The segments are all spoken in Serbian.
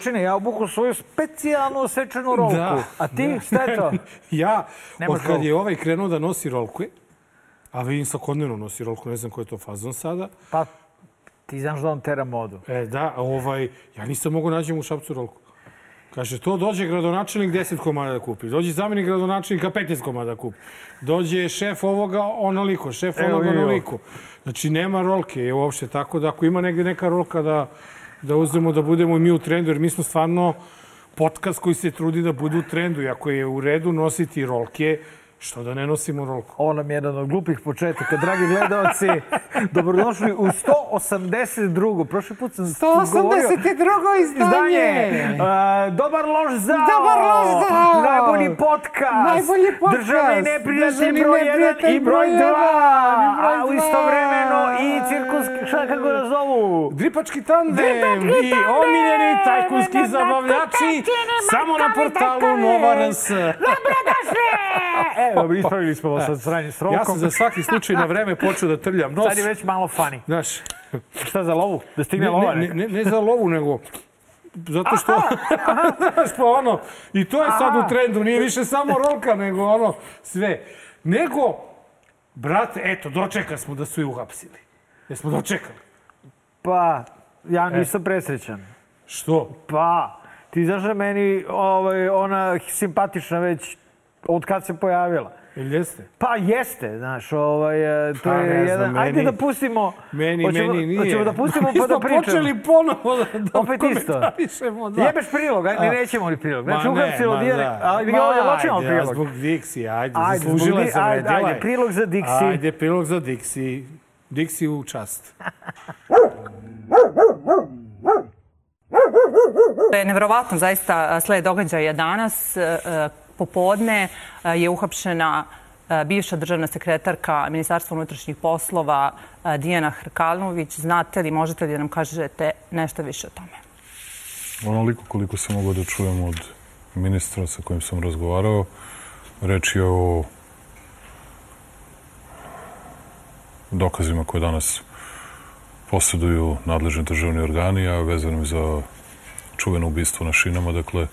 Kulačine, ja obuku svoju specijalno osečenu rolku. Da. A ti, šta je to? ja, od kad je ovaj krenuo da nosi rolku, a vidim svakodnevno nosi rolku, ne znam ko je to fazon sada, Pa, ti znaš da on tera modu. E, da, ovaj, ja nisam mogu naći u Šapcu rolku. Kaže, to dođe gradonačelnik 10 komada da kupi. Dođe zamenik gradonačelnika 15 komada da kupi. Dođe šef ovoga onoliko, šef onoga onoliko. Znači, nema rolke je uopšte tako da ako ima negde neka rolka da, da uzmemo da budemo mi u trendu, jer mi smo stvarno podcast koji se trudi da bude u trendu. I ako je u redu nositi rolke, što da ne nosimo rolku? Ovo nam je jedan od glupih početaka. Dragi gledalci, dobrodošli u 182. Prošli put sam govorio... 182. Izdanje! Dobar loš zao! Dobar loš zao! Najbolji podcast! Najbolji podcast! Državni neprijatelj broj 1 neprijatelj i broj broj 2! jedan i broj A u istovremeno i cirkuski, šta kako ga zovu? Dripački tandem i omiljeni tajkunski zabavljači samo na portalu Nova RS. Evo, ispravili smo vas od sranje s Ja sam za svaki slučaj na vreme počeo da trljam nos. Sad je već malo funny. Znaš, Šta za lovu? Da stigne ne, lova? ne, ne, ne za lovu, nego zato što, znaš, pa ono, i to je sad u trendu, nije više samo rolka, nego ono, sve. Nego, brate, eto, dočekali smo da su je uhapsili. Jesmo dočekali. Pa, ja E. nisam presrećan. Što? Pa, ti znaš da meni ovaj, ona simpatična već od kad se pojavila. Jel jeste? Pa jeste, znaš, ovaj, e, to Pa, je ne znam, jedan... Ajde meni- da pustimo... Meni, hoćemo, meni nije. Hoćemo da pustimo pa Mi da smo pričamo. počeli ponovo da, da Opet isto. komentarišemo, da. Jebeš prilog, ajde, ne nećemo ni prilog. Znači, Ma ne, uhapsilo ma dijeli... da. Ali Ma ovdje ločimo ajde, prilog. a Zbog Dixi, ajde, Ajde, zaslužila sam, ajde, ajde, je. prilog za Dixi. Ajde, prilog za Dixi. Dixi u čast. To je nevjerovatno, zaista sled događaja danas. Popodne e, je uhapšena e, bivša državna sekretarka Ministarstva unutrašnjih poslova e, Dijana Hrkalnović. Znate li, možete li da nam kažete nešto više o tome? Onoliko koliko sam mogao da čujem od ministra sa kojim sam razgovarao, reč je o dokazima koje danas posjeduju nadležni državni organi, a vezano za čuveno ubistvo na šinama, dakle,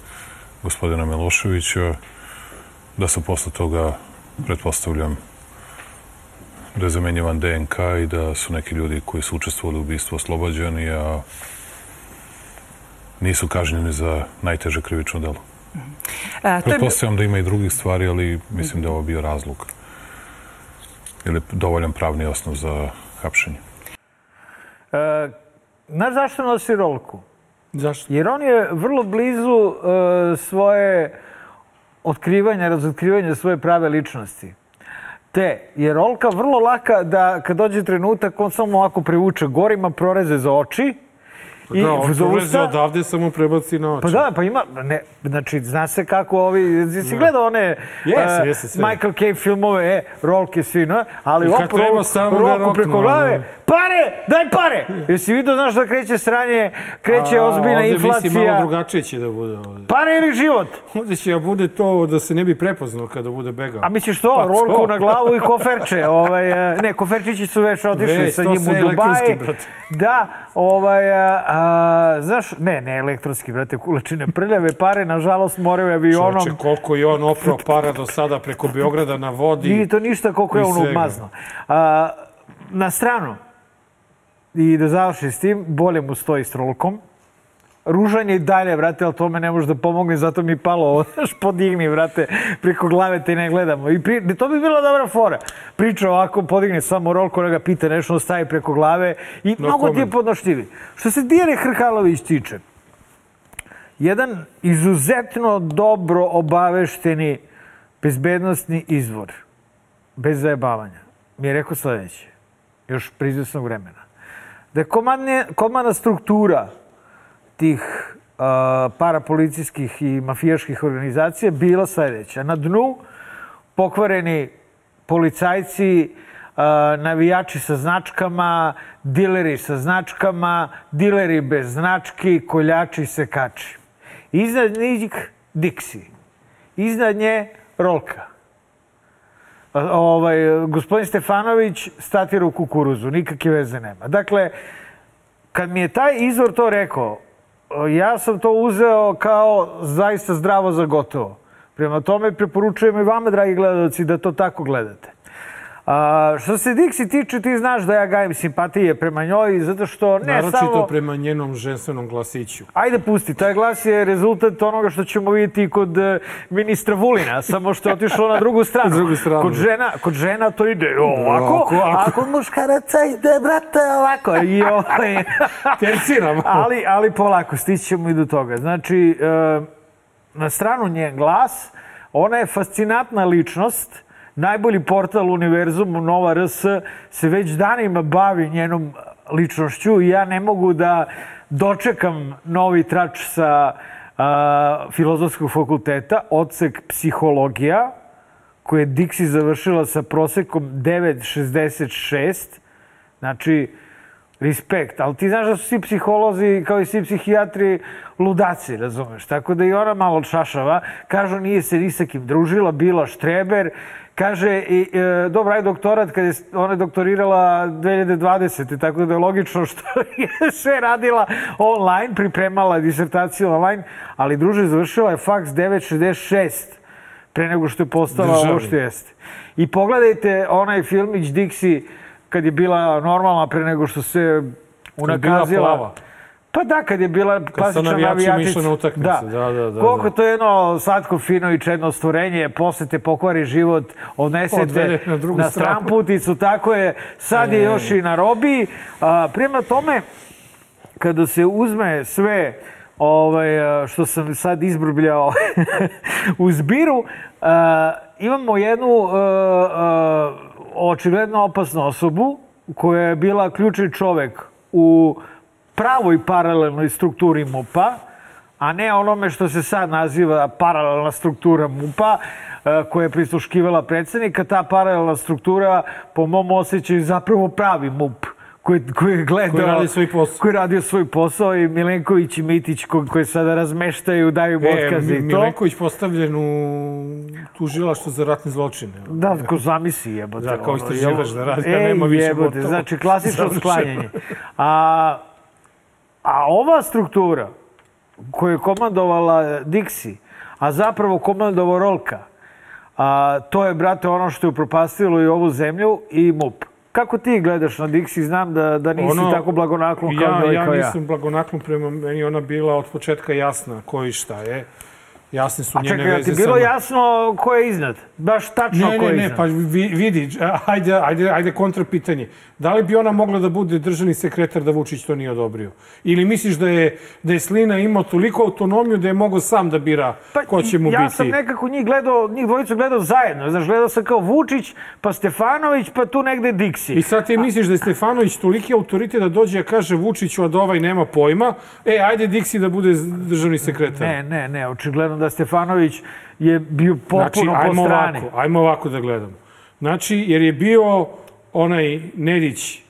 gospodina Miloševića, da sam posle toga, pretpostavljam, da je zamenjivan DNK i da su neki ljudi koji su učestvovali u ubistvu oslobađani, a nisu kažnjeni za najteže krivično delo. E, to je, Pretpostavljam da ima i drugih stvari, ali mislim da je ovo bio razlog ili dovoljan pravni osnov za hapšenje. E, znaš zašto nosi rolku? Zašto? Jer on je vrlo blizu e, svoje otkrivanja, razotkrivanja svoje prave ličnosti. Te je rolka vrlo laka da kad dođe trenutak on samo ovako privuče gorima, proreze za oči i da, on proleze odavde, samo prebaci na oči. Pa da, pa ima, ne, znači, zna se kako ovi, si gledao one Jeste, e, jeste sve. Michael Caine filmove, e, rolke svi, no? ali samo ga rolku preko glave. Pare, daj pare! Jesi vidio, znaš da kreće sranje, kreće A, ozbiljna ovde Mislim, malo inflacija, drugačije će da bude ovde. pare ili život? Ovde će da bude to da se ne bi prepoznao kada bude begao. A misliš to, Pa rolku to. na glavu i koferče. Ovaj, e, ne, koferčići su već otišli Već, sa njim u Dubaji. brate. Da, ovaj, a, a, znaš, ne, ne elektronski, brate, kulačine prljave pare, nažalost, moraju avionom. Čoče, koliko je on oprao para do sada preko Beograda na vodi. Nije to ništa koliko je on. A, na stranu, i da završi s tim, bolje mu stoji s rolkom. Ružan je i dalje, vrate, ali to me ne može da pomogne, zato mi palo ovo, znaš, podigni, vrate, preko glave te ne gledamo. I pri, to bi bila dobra fora. Priča ovako, podigne samo rolku, da ga pita nešto, on stavi preko glave i No mnogo ti je comment. podnošljivi. Što se Dijane Hrkalović tiče, jedan izuzetno dobro obavešteni bezbednostni izvor, bez zajebavanja, mi je rekao sledeće, još prizvesnog vremena, da je komadne, komadna struktura tih uh, parapolicijskih i mafijaških organizacija bila sledeća. Na dnu pokvareni policajci, navijači sa značkama, dileri sa značkama, dileri bez znački, koljači sekači. Iznad njih Dixi. Iznad nje Rolka. Ovaj, gospodin Stefanović statira u kukuruzu, nikakve veze nema. Dakle, kad mi je taj izvor to rekao, ja sam to uzeo kao zaista zdravo za gotovo. Prema tome preporučujem i vama, dragi gledalci, da to tako gledate. A, što se Dixi tiče, ti znaš da ja gajem simpatije prema njoj, zato što ne Naročito samo... prema njenom ženstvenom glasiću. Ajde pusti, taj glas je rezultat onoga što ćemo vidjeti kod e, ministra Vulina, samo što je otišlo na drugu stranu. Drugu stranu. Kod žena, kod žena to ide ovako, Ovako, ovako. a kod muškaraca ide, brate, ovako. I ovaj... Terciramo. ali, ali polako, stićemo i do toga. Znači, e, na stranu njen glas, ona je fascinantna ličnost, najbolji portal univerzumu Nova RS se već danima bavi njenom ličnošću i ja ne mogu da dočekam novi trač sa a, filozofskog fakulteta, odsek psihologija, koje je Dixi završila sa prosekom 9,66. Znači, respekt. Ali ti znaš da su svi psiholozi, kao i svi psihijatri, ludaci, razumeš? Tako da i ona malo čašava. Kažu, nije se ni sa kim družila, bila štreber. Kaže, i, e, dobro, aj doktorat, kad je ona doktorirala 2020. Tako da je logično što je sve radila online, pripremala disertaciju online, ali druže, završila je faks 966 pre nego što je postala Državni. ovo što jeste. I pogledajte onaj filmić Dixi kad je bila normalna pre nego što se je bila unakazila. plava. Pa da, kad je bila klasična navijačica. na utakmice, da, da, da, Koliko da. to je jedno slatko, fino i čedno stvorenje, posle te pokvari život, odnesete na drugu na stramputicu, tako je, sad je E. još i na robiji. A, prema tome, kada se uzme sve ovaj, što sam sad izbrbljao u zbiru, a, imamo jednu a, a, očigledno opasnu osobu koja je bila ključni čovek u pravoj paralelnoj strukturi MUPA, a ne onome što se sad naziva paralelna struktura MUPA, e, koja je prisluškivala predsednika. Ta paralelna struktura, po mom osjećaju, zapravo pravi MUP koji, koji je gledao... Koji radi svoj posao. Koji radio svoj posao i Milenković i Mitić ko, koji sada razmeštaju, daju E, otkaze Mi- i to. Milenković postavljen u tužilaštvo za ratne zločine. Da, ko zamisli jebote. Da, kao jel- da radi, Ej, nema više jebote, gotovo. Znači, klasično sklanjanje. A, a ova struktura koju je komandovala Dixi, a zapravo komandovao Rolka, a, to je, brate, ono što je upropastilo i ovu zemlju i MUP. Kako ti gledaš na Dixi? Znam da, da nisi tako blagonaklon kao ja, njoj, ja ja. nisam blagonaklon prema meni, ona bila od početka jasna ko i šta je. Jasne su njene čekaj, a veze ti bilo sa- jasno ko je iznad? Baš tačno Ne, ko ne, je ne, iznad? pa vi- vidi, ajde, ajde, ajde kontra pitanje. Da li bi ona mogla da bude državni sekretar da Vučić to nije odobrio? Ili misliš da je, da je Slina imao toliko autonomiju da je mogao sam da bira ko će mu Pa ja biti? sam nekako njih gledao, njih dvojicu gledao zajedno. Znaš, gledao sam kao Vučić, pa Stefanović, pa tu negde Diksi. I sad ti misliš da je Stefanović toliki autoritet da dođe i kaže Vučiću, a da ovaj nema pojma, e, ajde Diksi da bude državni sekretar. Ne, ne, ne, očigledno da Stefanović je bio potpuno Znači, po strani. ovako, ajmo ovako da gledamo. Znači, jer je bio onaj Nedić,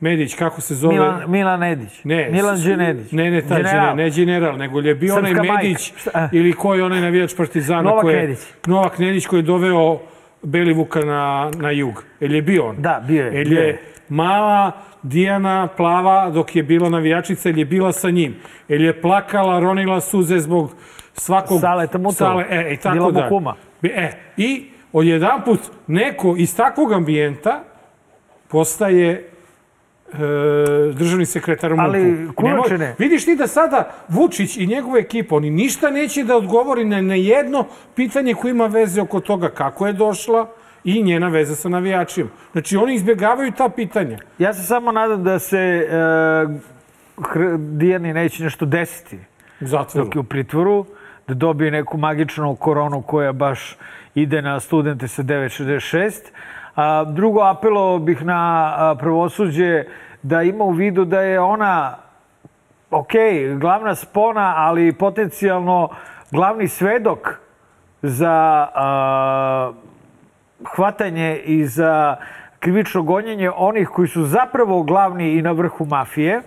Medić, kako se zove? Milan, Milan Nedić. Ne, Milan Đenedić. Ne, ne, taj General. ne general, nego je bio onaj Srpska majka. Medić Šta? ili ko je onaj navijač Partizana. Novak koji je, Nedić. Novak Nedić koji je doveo Belivuka na, na jug. Jel je bio on? Da, bio je, bio je je. mala Dijana plava dok je bila navijačica, jel je bila sa njim? Jel je plakala, ronila suze zbog svakog... Saleta Mutova. Sale, e, i tako Bila da. kuma. E, I odjedanput neko iz takvog ambijenta postaje e, državni sekretar MUP-u. Ali, Kulačine- Vidiš ti da sada Vučić i njegova ekipa, oni ništa neće da odgovori na, na jedno pitanje koje ima veze oko toga kako je došla i njena veza sa navijačima. Znači, oni izbjegavaju ta pitanja. Ja se samo nadam da se e, Dijani neće nešto desiti U zatvoru. dok je u pritvoru, da dobije neku magičnu koronu koja baš ide na studente sa 966. A, drugo, apelo bih na pravosuđe da ima u vidu da je ona, ok, glavna spona, ali potencijalno glavni svedok za a, hvatanje i za krivično gonjenje onih koji su zapravo glavni i na vrhu mafije.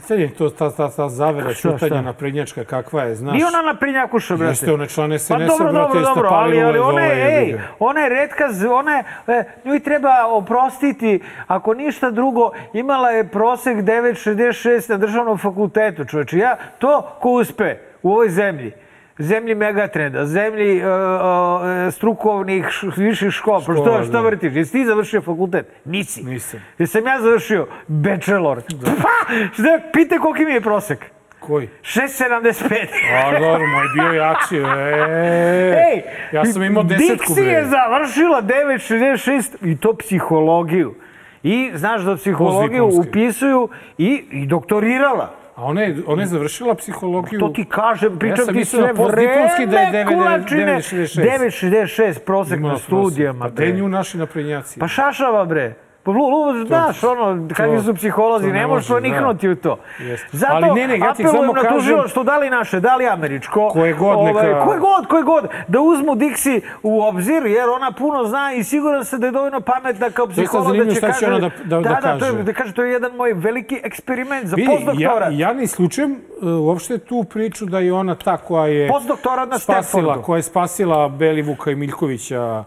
Pitanje je to, ta, ta, ta zavera šutanja naprednjačka, kakva je, znaš? Nije ona na prinjakuša, brate. Jeste one člane SNS-a, Pa dobro, brate, dobro, dobro, ali, ali ona je, ej, ona je redka, ona je, e, njoj treba oprostiti, ako ništa drugo, imala je prosek 9,66 na državnom fakultetu, čoveče. Ja, to ko uspe u ovoj zemlji, zemlji megatrenda, zemlji e, e, strukovnih š, viših škola, što, Škola, što da. vrtiš? Jesi ti završio fakultet? Nisi. Nisam. Jesam ja završio bachelor. Pa, šta, pite koliki mi je prosek. Koji? 6,75. A, dobro, moj bio jači. E, Ej, ja sam imao desetku, Dixi je završila 9,66 i to psihologiju. I znaš da psihologiju upisuju i, i doktorirala. A ona je, ona je završila psihologiju. To ti kažem, pričam sam ti sve postdiplomski da je vreme, 9,66. kulačine. 9,66 prosek na studijama. Pa gde nju naši naprednjaci? Pa šašava bre. Pa lu, lu, znaš, ono, kakvi su psiholozi, to ne možeš može, proniknuti u to. Jeste. Zato Ali ne, ne, ja apelujem na kažem- tužilaštvo, da li naše, da li američko. ovaj, Koje god neka- Koje god, koje god. Da uzmu Dixi u obzir, jer ona puno zna i siguran se da je dovoljno pametna kao psiholog da će kaže... ona da- da- da da, to je, kaže. da kaže, to je jedan moj veliki eksperiment za Vidi, ja, postdoktorat. ja ne isključujem uh, uopšte tu priču da je ona ta koja je Postdoktorat na spasila, Stanfordu. koja je spasila Belivuka i Miljkovića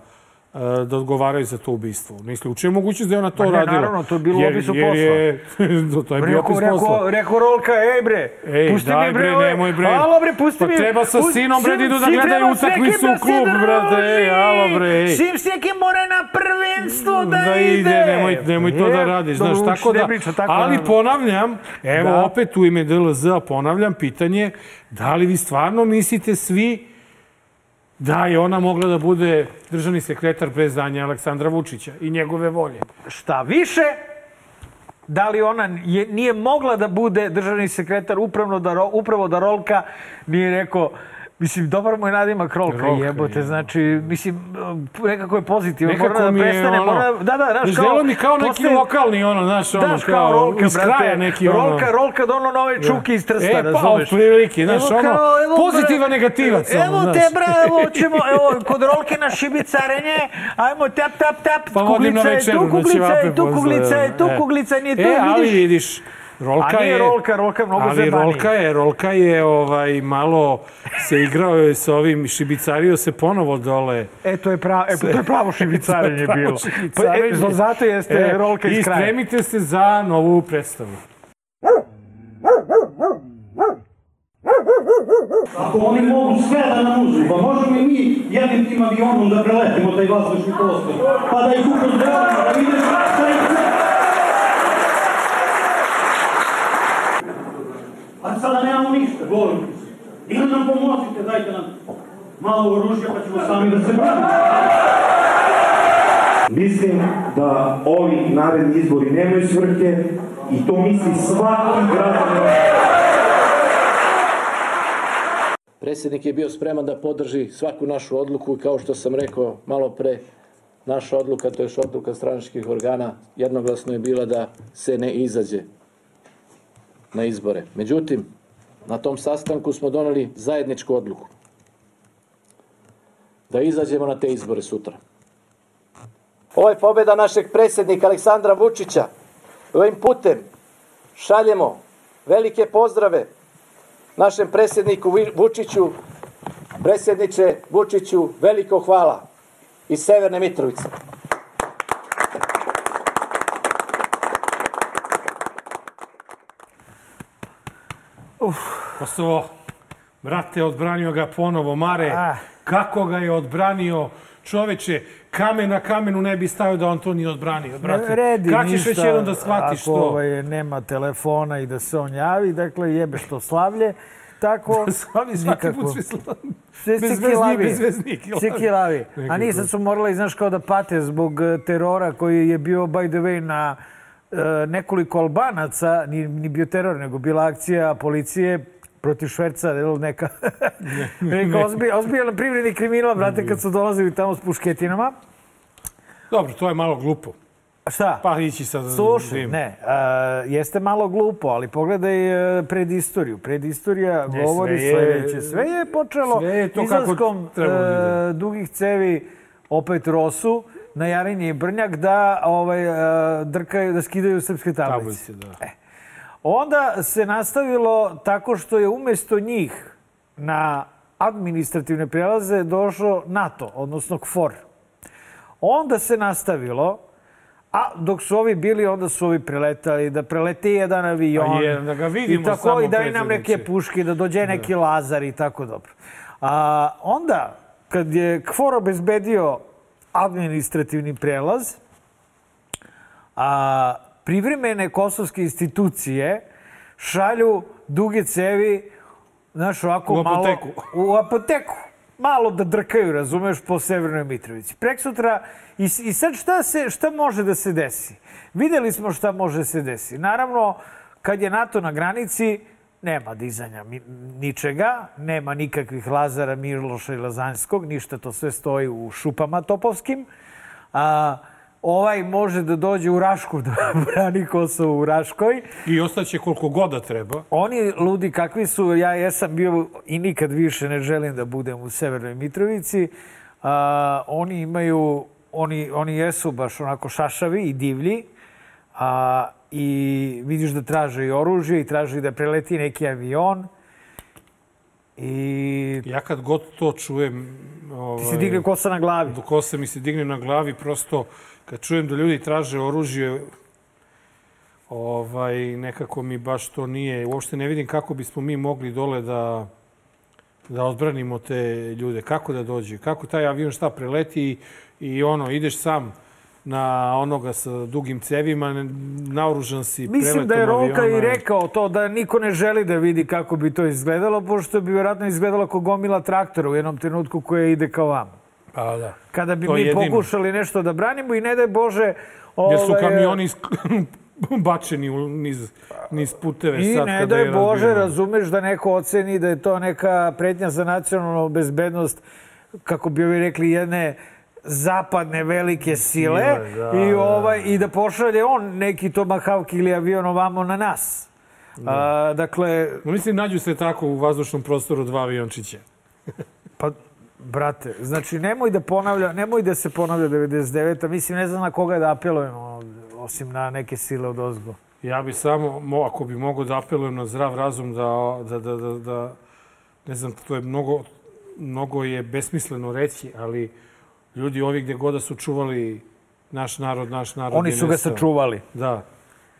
da odgovaraju za to ubistvo. Ne isključujem mogućnost da je ona to Ma ne, radila. naravno, to je bilo jer, opisu jer je, to je bio opis Rekao, posla. rekao, Rolka, ej bre, Ej, pusti daj mi bre, ove- nemoj bre. Alo bre, pusti Pa mi. treba sa Pusti- sinom, bre, da idu da gledaju utakmicu da u klub, brate, ej, alo, bre, ej. Sim s nekim mora na prvenstvo da, da ide, nemoj, nemoj to da E, radiš, znaš, tako da, priča tako, ali naravno. ponavljam, evo Da. opet u ime DLZ ponavljam pitanje, da li vi stvarno mislite svi da je ona mogla da bude državni sekretar bez danja Aleksandra Vučića i njegove volje? Šta više, da li ona je, nije mogla da bude državni sekretar upravno da, upravo da Rolka nije rekao Mislim, dobar mu je nadimak Rolka, Rolka, jebote, je. znači, mislim, nekako je pozitivan, Nekako mora da prestane, ono, mora da, da, da, znaš, Delo mi kao neki postoji- lokalni, ono, znaš, ono, Daš kao Rolka, iz brate. kraja neki, ono. Rolka, Rolka dono nove čuke iz Trsta, E, pa, razumeš? otprilike, znaš, Evo ono, kao, evo, pozitivan bra- negativac, Evo ono, te, znaš. bra, evo ćemo, evo, kod Rolke na šibicarenje, ajmo tap, tap, tap, Pa kuglica je tu, na kuglica je tu, pozdrav. kuglica je tu, E. kuglica nije tu, E, vidiš? Rolka A nije je... Rolka, Rolka je mnogo ali zajebaniji. Rolka je, Rolka je ovaj, malo se igrao je sa ovim, šibicario se ponovo dole. E, to je pravo, e, to je pravo šibicarenje pravo bilo. šibicarenje. Pa, e, zato jeste E, Rolka I iz kraja. spremite se za novu predstavu. Ako oni mogu sve da nam uzmu, pa možemo i mi jednim tim avionom da preletimo taj vazdušni prostor, pa da ih upozdravimo, da vidimo šta ih A sada nemamo ništa, govorim ti se. Ili nam pomozite, dajte nam malo oružja pa ćemo sami da se branimo. Mislim da ovi naredni izbori nemaju svrhe i to misli svaki građanin. Predsjednik je bio spreman da podrži svaku našu odluku i kao što sam rekao malo pre, naša odluka, to je odluka stranačkih organa, jednoglasno je bila da se ne izađe na izbore. Međutim, na tom sastanku smo doneli zajedničku odluku da izađemo na te izbore sutra. Ovo je pobjeda našeg predsjednika Aleksandra Vučića. Ovim putem šaljemo velike pozdrave našem predsjedniku Vučiću, predsjedniče Vučiću, veliko hvala iz Severne Mitrovice. Kosovo, brate, odbranio ga ponovo, Mare. Ah. Kako ga je odbranio, čoveče, kamen na kamenu ne bi stavio da on to nije odbranio, brate. Redi Kako ćeš već jednom da shvatiš ako, to? Ovaj, nema telefona i da se on javi, dakle jebeš to slavlje. Tako, Slavi svaki nikako. put svi slavi. Sve Bez se vezni, kilavi. A nisam su morali, znaš, kao da pate zbog e, terora koji je bio, by the way, na nekoliko Albanaca, ni, ni bio teror, nego bila akcija policije protiv Šverca, jel, neka, neka ozbi, ozbiljan privredni kriminal, brate, kad su dolazili tamo s pušketinama. Dobro, to je malo glupo. Šta? Pa ići sad... Slušaj, ne, a, jeste malo glupo, ali pogledaj e, predistoriju. Predistorija Ne, govori sve je- sledeće. Sve je počelo sve je izlaskom da e, dugih cevi opet Rosu na Jarinje i Brnjak da ovaj, e, drkaju, da skidaju srpske tablice. Tablice, da. Onda se nastavilo tako što je umjesto njih na administrativne prelaze došao NATO, odnosno KFOR. Onda se nastavilo, a dok su ovi bili, onda su ovi preletali, da prelete jedan avion. A je, da ga vidimo I tako, samo, i da im nam neke puške, da dođe neki Lazar i tako dobro. A, onda, kad je KFOR obezbedio administrativni prelaz, a, privremene kosovske institucije šalju duge cevi, znaš, ovako U malo... apoteku. U apoteku. Malo da drkaju, razumeš, po Severnoj Mitrovici. Prek sutra, i, i sad šta, se, šta može da se desi? Videli smo šta može da se desi. Naravno, kad je NATO na granici, nema dizanja ničega, nema nikakvih Lazara, Miloša i Lazanskog, ništa, to sve stoji u šupama topovskim. A, ovaj može da dođe u Rašku da brani Kosovo u Raškoj. I ostaće koliko god da treba. Oni ludi kakvi su, ja jesam bio i nikad više ne želim da budem u Severnoj Mitrovici. A, oni imaju, oni, oni jesu baš onako šašavi i divlji. A, I vidiš da traže i oružje i traže da preleti neki avion. I Ja kad god to čujem... Ovaj, ti si digne kosa na glavi. do kosa mi se digne na glavi, prosto kad čujem da ljudi traže oružje, ovaj, nekako mi baš to nije. Uopšte ne vidim kako bismo mi mogli dole da, da odbranimo te ljude. Kako da dođe? Kako taj avion šta preleti i, i ono, ideš sam na onoga sa dugim cevima, naoružan si Mislim da je Roka i aviona. rekao to da niko ne želi da vidi kako bi to izgledalo, pošto bi vjerojatno izgledalo kao gomila traktora u jednom trenutku koja ide kao vamo. Pa da. Kada bi To mi jedino. pokušali nešto da branimo i ne daj Bože... Jer su ovaj, kamioni sk- bačeni u niz, niz puteve I sad ne kada daj je Bože, razbijeno. razumeš da neko oceni da je to neka pretnja za nacionalnu bezbednost, kako bi ovi rekli, jedne zapadne velike sile Sile, da, i, da. ovaj, i da pošalje on neki tomahawk ili avion ovamo na nas. A, dakle, No, mislim, nađu se tako u vazdušnom prostoru dva aviončića. Pa, brate, znači nemoj da ponavlja, nemoj da se ponavlja 99. Mislim, ne znam na koga da apelujemo, osim na neke sile od ozgo. Ja bi samo, mo, ako bi mogao da apelujem na zdrav razum, da, da, da, da, da ne znam, to je mnogo, mnogo je besmisleno reći, ali ljudi ovi gde god da su čuvali naš narod, naš narod Oni su ga nestao. sačuvali. Da.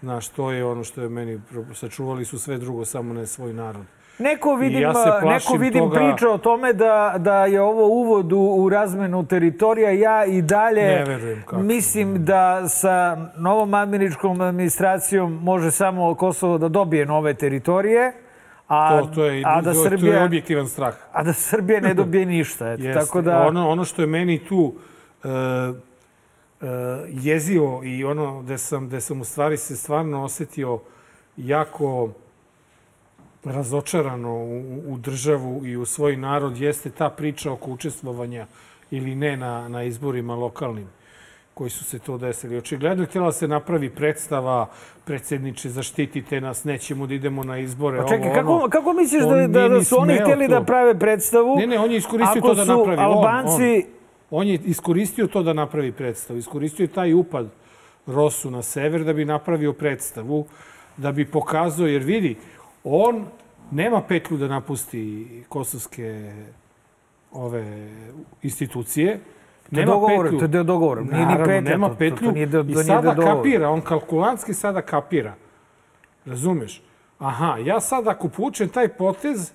Znaš, to je ono što je meni... Sačuvali su sve drugo, samo ne svoj narod. Neko vidim, ja neko vidim toga- priča o tome da, da je ovo uvod u, u razmenu teritorija. Ja i dalje kako. mislim da sa novom administračkom administracijom može samo Kosovo da dobije nove teritorije. A, To, to, je, a da to, to je Srbija, objektivan strah. a da Srbija ne dobije ništa. Eto, Jeste. tako da, Ono, ono što je meni tu uh, uh, jezio i ono gde sam, gde sam u stvari se stvarno osetio jako razočarano u, u državu i u svoj narod jeste ta priča oko učestvovanja ili ne na, na izborima lokalnim koji su se to desili. Očigledno je htjela da se napravi predstava predsjedniče, zaštitite nas, nećemo da idemo na izbore. Pa čekaj, kako, ono. kako misliš On da, da, nije da ni su oni htjeli to. da prave predstavu? Ne, ne, on je iskoristio ako to da su napravi. On, Albanci, On je iskoristio to da napravi predstavu. Iskoristio je taj upad Rosu na sever da bi napravio predstavu, da bi pokazao, jer vidi, on nema petlju da napusti kosovske ove institucije. To je dogovor, to je deo dogovora. Nije ni Naravno, petlja, nema to- to- to petlju. nije do- I to nije sada kapira, on kalkulantski sada kapira. Razumeš? Aha, ja sad ako povučem taj potez,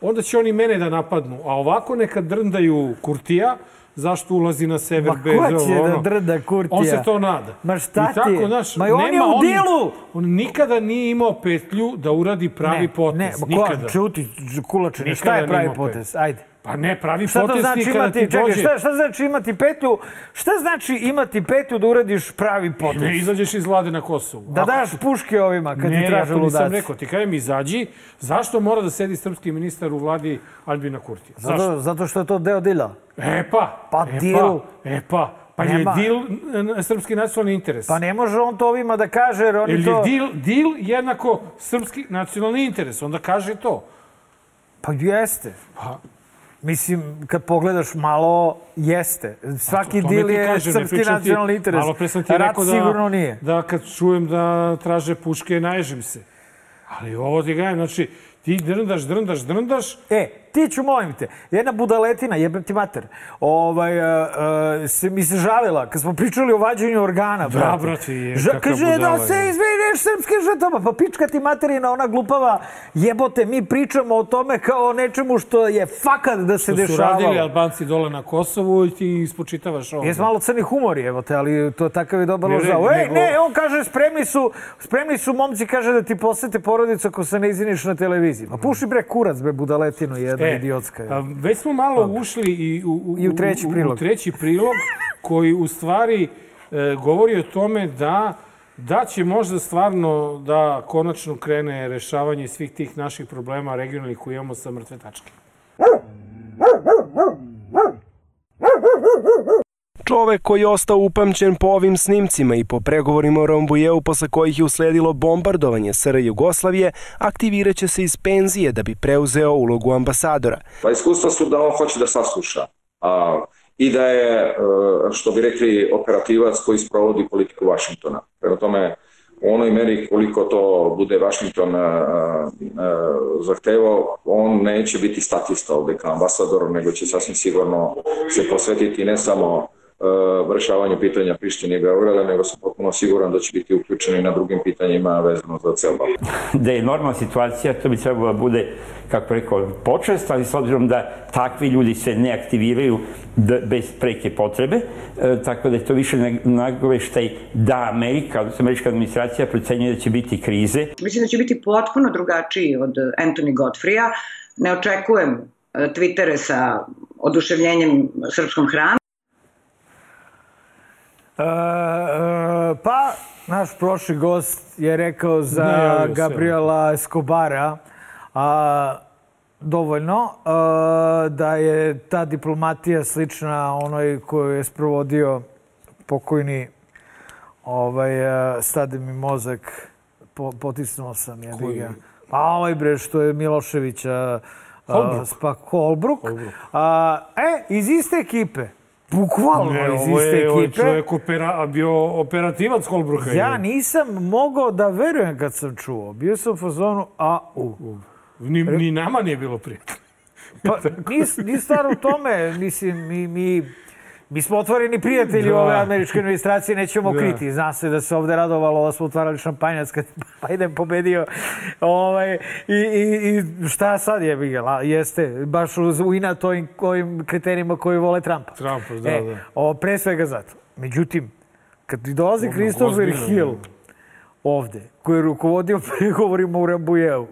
onda će oni mene da napadnu. A ovako neka drndaju Kurtija, zašto ulazi na sever Ma bez ko će da ono. drda Kurtija? On se to nada. Ma šta I tako, ti je? Znaš, Ma on je nema u dilu! On nikada nije imao petlju da uradi pravi ne, potez. Ne, ma nikada. čuti, kulačine, šta je pravi potez? Ajde. Pa ne, pravi Šta potez znači nikada imati, ti čekaj, dođe. šta, šta znači imati petlju? Šta znači imati petlju da uradiš pravi potez? Ne izađeš iz vlade na Kosovu. Da Ako daš puške ovima kad ne, ti traže ja to nisam ludaci. rekao. Ti kažem, izađi. Zašto mora da sedi srpski ministar u vladi Albina Kurtija? Zašto? Zato, zato što je to deo dila. E pa. Pa e dil. Pa, e pa. Pa Nema. je dil srpski nacionalni interes. Pa ne može on to ovima da kaže, jer oni Ili to... dil, dil jednako srpski nacionalni interes. Onda kaže to. Pa jeste. Pa, Mislim, kad pogledaš malo, jeste. Svaki o tome dil je kažem, srpski nacionalni interes. Malo pre sam ti Rat rekao da, sigurno nije. da kad čujem da traže puške, naježim se. Ali ovo ti gajem, znači, ti drndaš, drndaš, drndaš, E, ti ću, molim te, jedna budaletina, jebem ti mater, ovaj, uh, uh, se, mi se žalila kad smo pričali o vađenju organa, brate. brate, je, Ža, kaže da budala se je. izvineš srpske žrtava, pa pička ti materina, ona glupava, jebote, mi pričamo o tome kao o nečemu što je fakat da se to su radili dešavalo. Albanci dole na Kosovu i ti ispočitavaš ovo. Jes malo crni humor, evo te, ali to takav je dobar Ne, lož ne, zao. Ej, nego- ne, on kaže, spremni su, spremni su momci, kaže da ti posete porodicu ako se ne izviniš na televiziji. Pa puši bre kurac, bre, budaletinu jedna idiotska. a, već smo malo ušli i u, u, I u treći prilog. U, treći prilog koji u stvari e, govori o tome da da će možda stvarno da konačno krene rešavanje svih tih naših problema regionalnih koji imamo sa mrtve tačke. Čovek koji je ostao upamćen po ovim snimcima i po pregovorima o Rombujevu posle kojih je usledilo bombardovanje SR Jugoslavije, aktivirat će se iz penzije da bi preuzeo ulogu ambasadora. Pa iskustva su da on hoće da sasluša a, i da je, e, što bi rekli, operativac koji sprovodi politiku Vašingtona. Prema tome, u onoj meri koliko to bude Vašington a, a, zahtevao, on neće biti statista ovde kao ambasador, nego će sasvim sigurno se posvetiti ne samo e, rešavanju pitanja Prištine i Beograda, nego sam potpuno siguran da će biti uključeni na drugim pitanjima vezano za cel Balkan. da je normalna situacija, to bi trebalo da bude, kako rekao, počest, ali s obzirom da takvi ljudi se ne aktiviraju da, bez preke potrebe, e, tako da je to više nag- nagoveštaj da Amerika, odnosno američka administracija procenjuje da će biti krize. Mislim da će biti potpuno drugačiji od Anthony Godfreya. Ne očekujem e, Twittere sa oduševljenjem srpskom hranom. E, e, pa, naš prošli gost je rekao za Najavio se. Gabriela Escobara a, dovoljno a, da je ta diplomatija slična onoj koju je sprovodio pokojni ovaj, stade mi mozak, po, potisnuo sam ja Koji? Pa ovaj bre što je Milošević a, a, Holbrook. Holbrook. A, e, iz iste ekipe. Bukvalno Ne, iz iste je, ovo je ekipe. čovjek opera, bio operativac Holbruka. Ja nisam mogao da verujem kad sam čuo. Bio sam u fazonu, a u. Ni, ni nama nije bilo prijatno. Pa, nis, ni stvar u tome, mislim, mi, mi, mi smo otvoreni prijatelji Da. ove američke administracije, nećemo Da. kriti. Zna se da se ovde radovalo, da smo otvarali šampanjac kad Biden pobedio. Ovaj, i, i, I šta sad je, Miguel? A, jeste, baš u, u inat ovim, ovim kriterijima koji vole Trumpa. Trumpa, da, e, da. O, pre svega zato. Međutim, kad dolazi Christopher ozbiljno, Hill da. ovde, koji je rukovodio pregovorima u Rambujevu,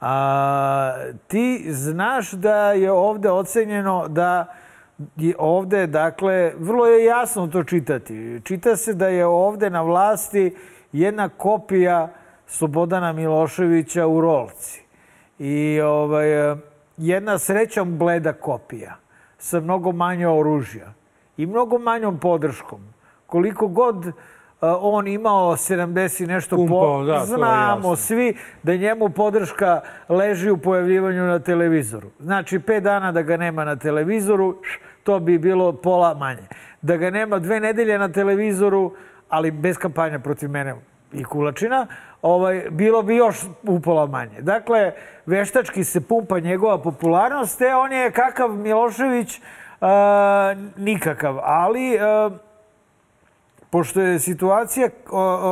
a, ti znaš da je ovde ocenjeno da ovde, dakle, vrlo je jasno to čitati. Čita se da je ovde na vlasti jedna kopija Slobodana Miloševića u Rolci. I ovaj, jedna srećom bleda kopija sa mnogo manje oružja i mnogo manjom podrškom. Koliko god uh, on imao 70 i nešto Pumpao, da, to je znamo svi da njemu podrška leži u pojavljivanju na televizoru. Znači, pet dana da ga nema na televizoru, š, to bi bilo pola manje. Da ga nema dve nedelje na televizoru, ali bez kampanja protiv mene i Kulačina, ovaj, bilo bi još upola manje. Dakle, veštački se pumpa njegova popularnost, te on je kakav Milošević, a, nikakav. Ali, a, pošto je situacija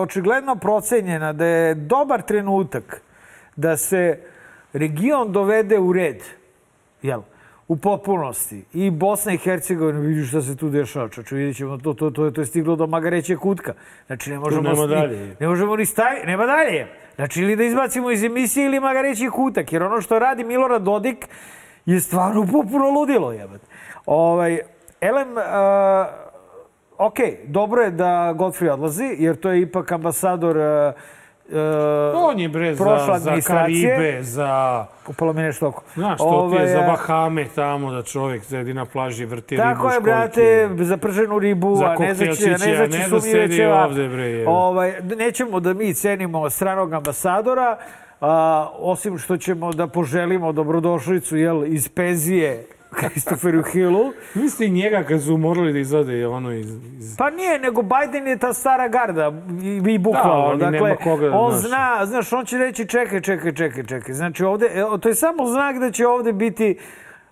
očigledno procenjena da je dobar trenutak da se region dovede u red, jel, u potpunosti. I Bosna i Hercegovina, vidiš šta se tu dešava, čoče, vidjet ćemo, to, to, to, to je stiglo do magareće kutka. Znači, ne možemo... nema dalje. Ne možemo ni stavi, nema dalje. Znači, ili da izbacimo iz emisije ili magareći kutak, jer ono što radi Milorad Dodik je stvarno popuno ludilo, jebate. Ovaj, Elem, uh, ok, dobro je da Godfrey odlazi, jer to je ipak ambasador uh, On je bre za, za. Karibe, za... Upalo mi nešto oko. Znaš, to ti je za Bahame tamo da čovjek sedi na plaži, vrti Tako ribu je, školjke. brate, za prženu ribu, Za a ne za koktelčiće, ne za ne da sedi ovde, bre, je. Ovaj, nećemo da mi cenimo stranog ambasadora, a, osim što ćemo da poželimo dobrodošlicu jel, iz penzije Christopheru Hillu. Misli njega kad su morali da izvade ono iz... iz... Pa nije, nego Biden je ta stara garda i, i bukvalno. Da, nema koga da on znaš. zna, znaš, on će reći čekaj, čekaj, čekaj, čekaj. Znači ovde, e, to je samo znak da će ovde biti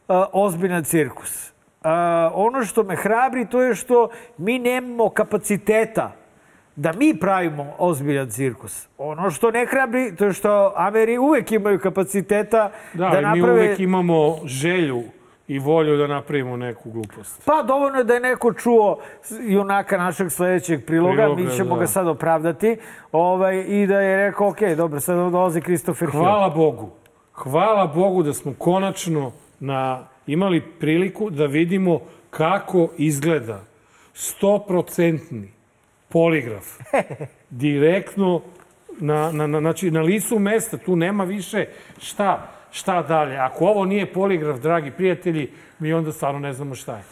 uh, ozbiljan cirkus. Uh, ono što me hrabri to je što mi nemamo kapaciteta da mi pravimo ozbiljan cirkus. Ono što ne hrabri, to je što Ameri uvek imaju kapaciteta Da, da, i mi naprave... uvek imamo želju i volju da napravimo neku glupost. Pa dovoljno je da je neko čuo junaka našeg sledećeg priloga, Priloga, mi ćemo da. ga sad opravdati, ovaj, i da je rekao, ok, dobro, sad dolazi Christopher Hill. Hvala Bogu. Hvala Bogu da smo konačno na, imali priliku da vidimo kako izgleda stoprocentni poligraf. Direktno na, na, na, znači, na licu mesta, tu nema više šta, šta dalje. Ako ovo nije poligraf, dragi prijatelji, mi onda stvarno ne znamo šta je.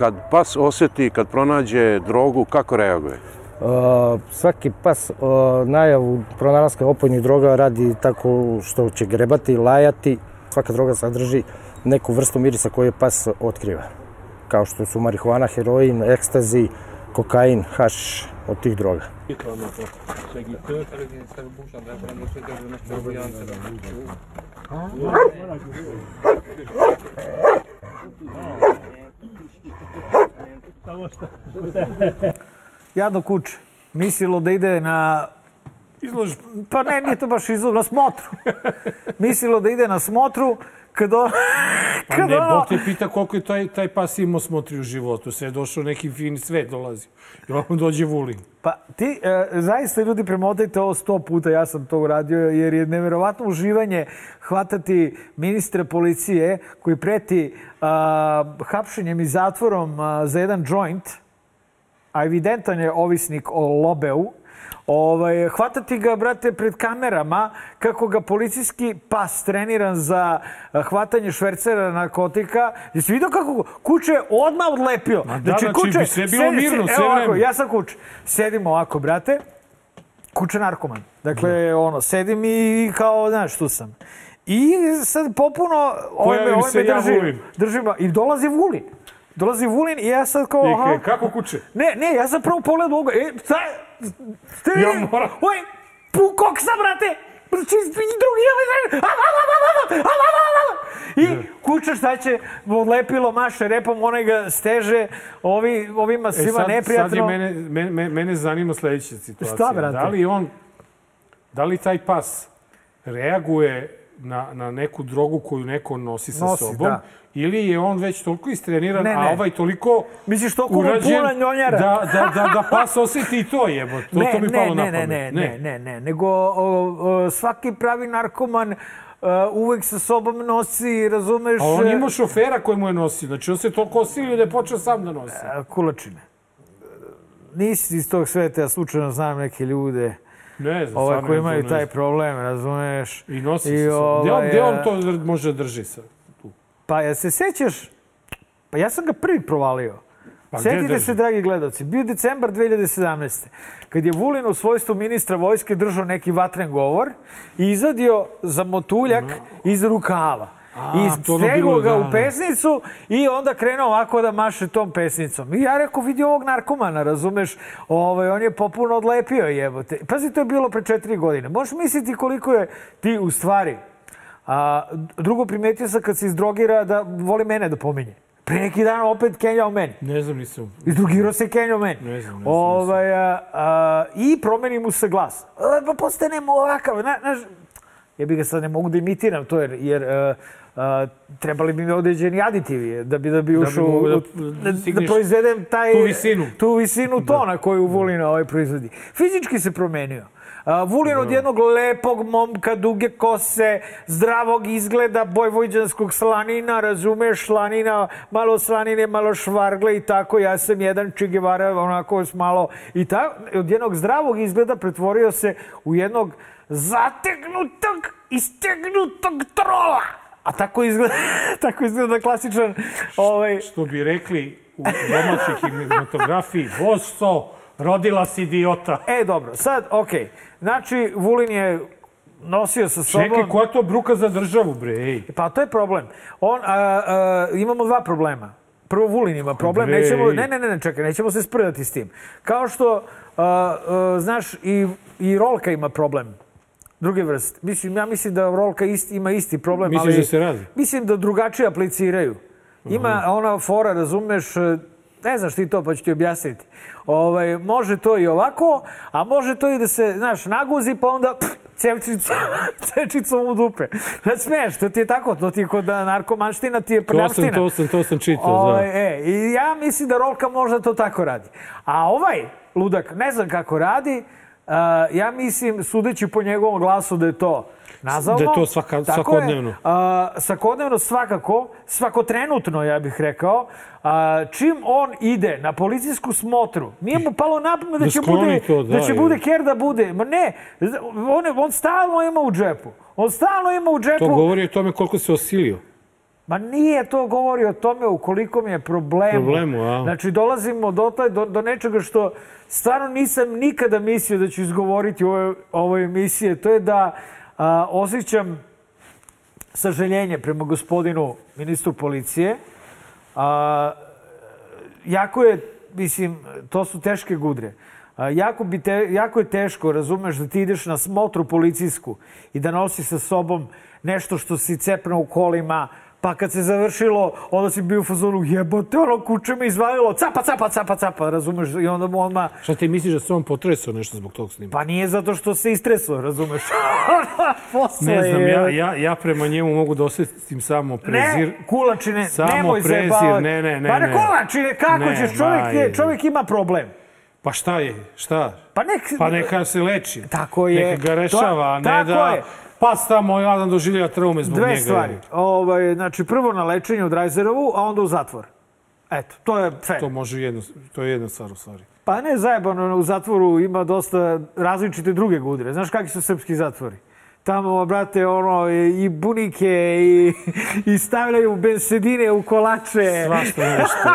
Kad pas osjeti, kad pronađe drogu, kako reaguje? Uh, svaki pas uh, najavu pronalaska opojnih droga radi tako što će grebati, lajati. Svaka droga sadrži neku vrstu mirisa koju pas otkriva. Kao što su marihuana, heroin, ekstazi, kokain, haš od tih droga. Jadno kuće. Mislilo da ide na Izložba. Pa ne, nije to baš izložba, na smotru. Mislilo da ide na smotru, kad on... Pa kad ne, ono- Bog te pita koliko je taj, taj pas imao smotri u životu. Sve je došao neki fin svet dolazi. I on dođe Vulin. Pa ti, e, zaista ljudi premodajte ovo sto puta, ja sam to uradio, jer je neverovatno uživanje hvatati ministra policije koji preti a, hapšenjem i zatvorom a, za jedan joint, a evidentan je ovisnik o lobeu, Ovaj, hvatati ga, brate, pred kamerama, kako ga policijski pas treniran za eh, hvatanje švercera narkotika. Jesi vidio kako kuće odmah odlepio? Ma da, znači, bi sve bilo mirno, sve evo ovako, vreme. ja sam kuće. Sedim ovako, brate, kuće narkoman. Dakle, ono, sedim i kao, znaš, tu sam. I sad popuno, ovaj me, ovaj me drži, drži i dolazi Vulin. Dolazi Vulin i ja sad kao... Aha, I kako kuće? Ne, ne, ja sam prvo pogledao ovoga. E, šta? Ste, ja moram. Oj, pukok sam, brate! Čisti drugi, ja I kuća šta će, odlepilo maše repom, onaj ga steže, ovi, ovima e, svima e sad, neprijatno. Sad je mene, mene, mene zanima sledeća situacija. Šta, brate? Da li on, da li taj pas reaguje na, na neku drogu koju neko nosi sa nosi, sobom, da ili je on već toliko istreniran, Ne, a ne. ovaj toliko Misliš, toliko urađen puna njonjara? da, da, da, da pas osjeti i to jebo. To, ne, to mi ne, palo ne, na ne, pamet. ne, ne, ne, ne, nego o, o, svaki pravi narkoman uh, uvek sa sobom nosi, razumeš... A on ima šofera koji mu je nosio. Znači, on se toliko osilio da je počeo sam da nosi. e, Kulačine. Nisi iz tog sveta, ja slučajno znam neke ljude Ne znam, ovaj, koji ne imaju ne taj problem, razumeš? I nosi I se. Gde on, ovaj, gde on e, to dr- može drži sad? Pa ja se sećaš, pa ja sam ga prvi provalio. Pa drži? se, dragi gledalci, bio je decembar 2017. Kad je Vulin u svojstvu ministra vojske držao neki vatren govor i izadio za motuljak iz rukava. A, I stegao ga da, u da. pesnicu i onda krenuo ovako da maše tom pesnicom. I ja rekao, vidi ovog narkomana, razumeš? Ovaj, on je popuno odlepio jebote. Pazi, to je bilo pre četiri godine. Možeš misliti koliko je ti u stvari a, drugo, primetio sam kad se izdrogira da voli mene da pominje. Pre neki dan opet kenjao meni. Ne znam, nisam. Izdrogirao se kenjao meni. Ne znam, ne znam, Ovaj, a, a, I promeni mu se glas. A, pa postanemo ovakav. Na, naš, ja bih ga sad ne mogu da imitiram to jer, jer uh, a, trebali bi mi određeni aditivi da bi da bi bi ušao da- u- da da, stigneš proizvedem taj tu visinu. tu visinu tona koju Vulin ovaj proizvodi. Fizički se promenio. A, Vulin od jednog lepog momka, duge kose, zdravog izgleda, bojvojđanskog slanina, razumeš, slanina, malo slanine, malo švargle i tako. Ja sam jedan Che Guevara, onako s malo i tako. Od jednog zdravog izgleda pretvorio se u jednog zategnutog, istegnutog trola. A tako izgleda, tako izgleda klasičan ovaj, Što bi rekli u domaćoj kinematografiji, vosto, rodila si idiota. E, dobro, sad, okej. Znači, Vulin je nosio sa sobom... Čekaj, koja je to bruka za državu, bre, ej? Pa to je problem. On, a, a, imamo dva problema. Prvo, Vulin ima problem. Bre. Nećemo, ne, ne, ne, ne, čekaj, nećemo se sprdati s tim. Kao što, a, a, znaš, i, i Rolka ima problem. Druge vrste. Mislim, ja mislim da Rolka isti, ima isti problem, Misliš ali... da se radi? Mislim da drugačije apliciraju. Ima ona fora, razumeš, ne znaš ti to, pa ću ti objasniti. Ovaj, može to i ovako, a može to i da se, znaš, naguzi, pa onda pff, cevčicu, cevčicom u dupe. Ne smiješ, to ti je tako, to ti je kod narkomanština, ti je To sam, prljavština. to sam, to sam čitao, Ovaj, da. e, I ja mislim da Rolka možda to tako radi. A ovaj ludak, ne znam kako radi, a, ja mislim, sudeći po njegovom glasu da je to nazavno. Da je to svaka- svakodnevno. Je, a, svakodnevno svakako, svakotrenutno ja bih rekao, a, čim on ide na policijsku smotru, nije mu palo na pamet da, Da će bude, to, da, da će je. bude ker da bude. Ma ne, on, on stalno ima u džepu. On stalno ima u džepu. To govori o tome koliko se osilio. Ma nije to govori o tome u koliko mi je problemu. Problemu, a? Znači, dolazimo do, taj, do, do nečega što stvarno nisam nikada mislio da ću izgovoriti u ovoj, ovoj emisiji. To je da a, osjećam sažaljenje prema gospodinu ministru policije. A, jako je, mislim, to su teške gudre. A, jako, bi te, jako je teško, razumeš, da ti ideš na smotru policijsku i da nosi sa sobom nešto što si cepno u kolima, pa kad se završilo, onda si bio u fazonu, jebote, ono kuće me izvalilo, capa, capa, capa, capa, razumeš, i onda mu odmah, Šta ti misliš da se on potresao nešto zbog tog snima? pa nije zato što se istresao, razumeš. Posle Ne znam, ja, ja, ja prema njemu mogu da osjetim samo prezir. Ne, kulačine, Samo nemoj prezir, zajebavati. ne, ne, ne, Pa ne, ne. kulačine, kako Ne, ćeš, čovjek, je, je. čovjek ima problem. Pa šta je? Šta? Pa nek... Pa neka se leči. Tako je. Neka ga rešava, a ne da... je. Pas tamo, jadan doživlja traume zbog Dve njega. stvari. Ovaj, znači, prvo na lečenje u Drajzerovu, a onda u zatvor. Eto, to je fair. To može jedno, to je jedna stvar u stvari. Pa ne zajebano, u zatvoru ima dosta različite druge gudre. Znaš kakvi su srpski zatvori? Tamo, brate, ono, i bunike, i, i stavljaju bensedine u kolače. Svašta nešto.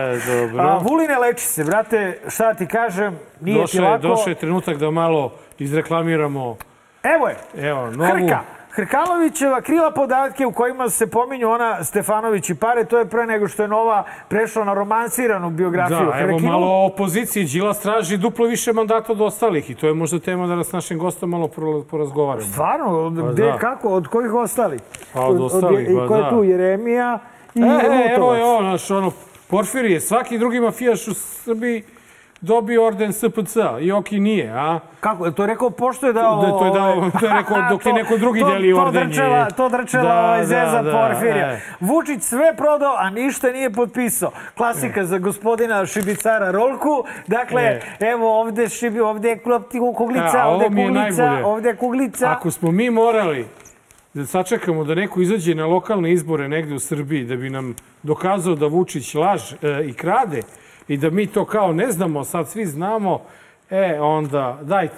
E, dobro. A, Vuline leči se, brate, šta ti kažem, nije došao, ti lako. došao je trenutak da malo izreklamiramo. Evo je, Evo, novu... Hrka. Hrkalovićeva krila podatke u kojima se pominju ona Stefanović i pare, to je pre nego što je Nova prešla na romansiranu biografiju. Da, evo Hrkinu. malo o opoziciji. Đilas traži duplo više mandata od ostalih i to je možda tema da nas našim gostom malo porazgovaramo. Stvarno, od, Pa gde, da. kako, od kojih ostali? Pa od ostalih, I pa ko je da. tu, Jeremija i e, Lutovac. evo je on, naš, ono, Porfirije, svaki drugi mafijaš u Srbiji dobio orden SPC, i Oki nije, a? Kako, to je rekao pošto je dao... Da, to je dao, ovaj, to je rekao dok je to- neko drugi to- delio to ordenje. Drčela, to drčela Da, ovaj da, Zeza da, Porfirija. e. Vučić sve prodao, a ništa nije potpisao. Klasika za gospodina Šibicara Rolku. Dakle, E. evo ovde, šibi, ovde je kuglica, A, ovde je je kuglica, ovde je kuglica. Ako smo mi morali da sačekamo da neko izađe na lokalne izbore negde u Srbiji da bi nam dokazao da Vučić laž e, i krade i da mi to kao ne znamo, sad svi znamo, e, onda daj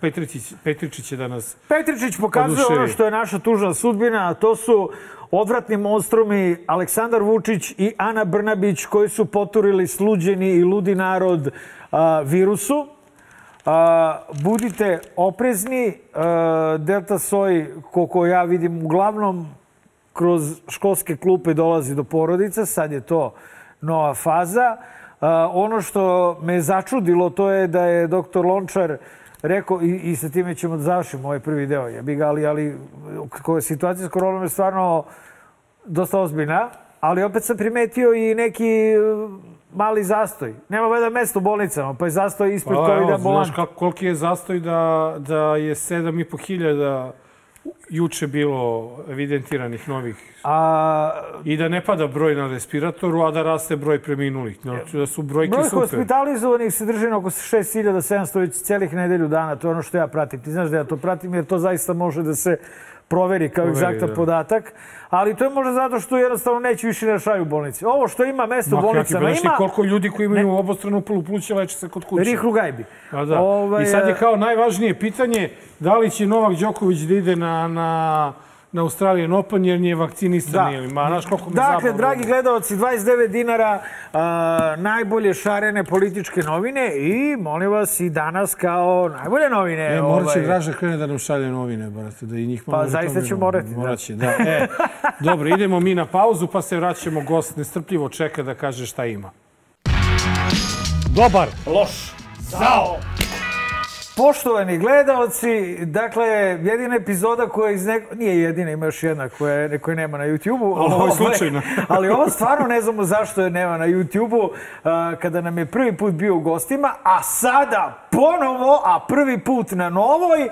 Petričić, Petričić će da nas... Petričić pokazuje ono što je naša tužna sudbina, a to su odvratni monstrumi Aleksandar Vučić i Ana Brnabić koji su poturili sluđeni i ludi narod a, virusu. A, budite oprezni. A, Delta Soj, koliko ja vidim, uglavnom kroz školske klupe dolazi do porodica. Sad je to nova faza. Ono što me začudilo to je da je doktor Lončar rekao, i, i sa time ćemo da završimo ovaj prvi deo, jebi ga, ali, ali situacija s koronom je stvarno dosta ozbiljna, ali opet sam primetio i neki uh, mali zastoj. Nema valjda mesta u bolnicama, pa je zastoj ispred Pa, COVID evo, ambulant. znaš kako, koliki je zastoj da, da je 7,5 hiljada juče bilo evidentiranih novih A, i da ne pada broj na respiratoru, a da raste broj preminulih. Znači da su brojke Broj super. hospitalizovanih se drži na oko 6700 već celih nedelju dana. To je ono što ja pratim. Ti znaš da ja to pratim jer to zaista može da se proveri kao egzaktan da. Ali to je možda zato što jednostavno neće više ne šalju u bolnici. Ovo što ima mesto u Ma, bolnicama ti ima... koliko ljudi koji imaju obostranu polupluća leče se kod kuće. Rihru gajbi. A da. Ovaj, I sad je e, kao najvažnije pitanje da li će Novak Đoković da ide na, na, na Australijan Open jer nije vakcinisan Da. ili ma, znaš koliko mi Dakle, zabavno. dragi gledalci, 29 dinara, a, najbolje šarene političke novine i, molim vas, i danas kao najbolje novine. E, morat će ovaj, Draža krene da nam šalje novine, brate, da i njih Pa, zaista će reklamiramo. morati, da. Morat će, da. E, dobro, idemo mi na pauzu, pa se vraćamo. Gost nestrpljivo čeka da kaže šta ima. Dobar. Loš. Zao. Poštovani gledalci, dakle, jedina epizoda koja iz neko... Nije jedina, ima još jedna koja, koja nema na YouTube-u. Ali ovo je Ovaj, slučajno. ali ovo stvarno ne znamo zašto je nema na YouTube-u, a, kada nam je prvi put bio u gostima, a sada ponovo, a prvi put na novoj,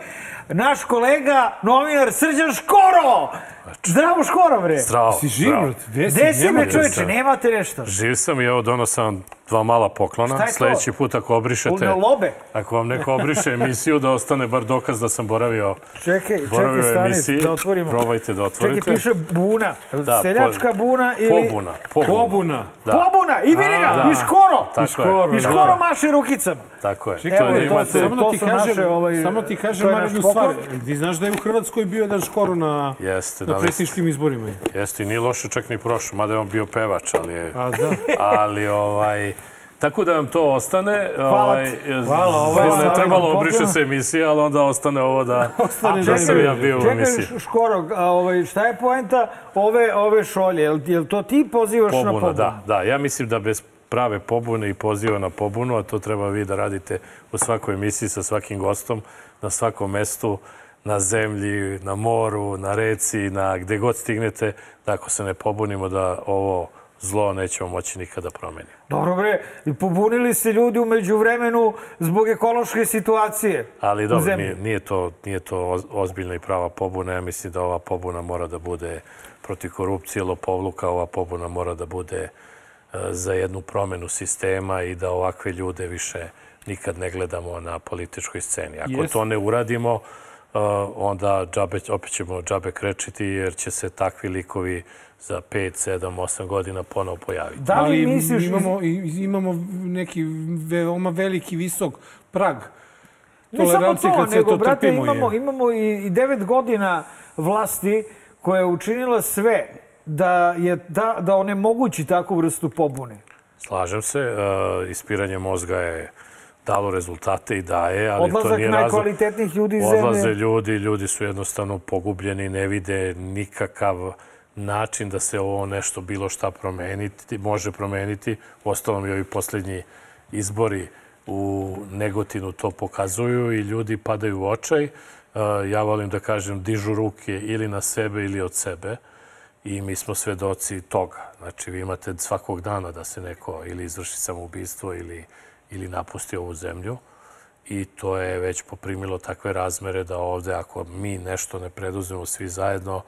naš kolega, novinar Srđan Škoro! Zdravo Škoro, bre! Zdravo. Si živ, zdravo. Gde si? Gde si, bre, čoveče? Nemate nešto? Živ sam i evo donosam dva mala poklona. Šta je to? Sledeći put ako obrišete... Na lobe? Ako vam neko obriše emisiju, da ostane bar dokaz da sam boravio, Čekaj, boravio čekaj, stani, emisiji. da otvorimo. Probajte da otvorite. Čekaj, piše buna. Da, Seljačka po- buna ili... Pobuna. Pobuna. Pobuna. Da. Pobuna! I vidi ga, da. i skoro! Tako I skoro, je. I skoro maše rukicama. Tako je. Čekaj, To je da to imate... su- Samo da ti su kažem, naše, ovaj, samo ti to kažem je poklon. stvar. Ti znaš da je u Hrvatskoj bio jedan skoro na, Jeste, na da li- predsjedničkim izborima. Jeste, i nije loše čak ni prošlo, mada je on bio pevač, ali je... A, da. ali, ovaj... Tako da vam to ostane. ovaj, Hvala, ovo je ne trebalo obriše se emisija, ali onda ostane ovo da, Ostane da da sam je- ja bio u Čekaj, emisiji. Š- Škoro, a, ovaj, šta je poenta ove, ove šolje? Jel, jel to ti pozivaš na Pobuna, pobunu? da, da. Ja mislim da bez prave pobune i poziva na pobunu, a to treba vi da radite u svakoj emisiji sa svakim gostom, na svakom mestu, na zemlji, na moru, na reci, na gde god stignete, da ako se ne pobunimo da ovo zlo nećemo moći nikada promeniti. Dobro bre, i pobunili se ljudi umeđu vremenu zbog ekološke situacije. Ali dobro, nije, nije, to, nije to oz- ozbiljna i prava pobuna. Ja mislim da ova pobuna mora da bude protiv korupcije, lopovluka, ova pobuna mora da bude e, za jednu promenu sistema i da ovakve ljude više nikad ne gledamo na političkoj sceni. Ako to ne uradimo, e, onda džabe, opet ćemo džabe krečiti jer će se takvi likovi za 5, 7, 8 godina ponovo pojaviti. Da li Ali misliš... imamo, i- imamo neki veoma veliki, visok prag tolerancije to, kad sve nego, to brate, trpimo. imamo, je. imamo i, i devet godina vlasti koja je učinila sve da, je, da, da onemogući takvu vrstu pobune. Slažem se, e, ispiranje mozga je dalo rezultate i daje, ali to Odlazak nije razlog. najkvalitetnijih ljudi iz Odlaze zemlje. ljudi, ljudi su jednostavno pogubljeni, ne vide nikakav način da se ovo nešto bilo šta promeniti, može promeniti. Ostalom i ovi poslednji izbori u Negotinu to pokazuju i ljudi padaju u očaj. E, Ja volim da kažem dižu ruke ili na sebe ili od sebe i mi smo svedoci toga. Znači, vi imate svakog dana da se neko ili izvrši samoubistvo ili, ili napusti ovu zemlju i to je već poprimilo takve razmere da ovde, ako mi nešto ne preduzmemo svi zajedno,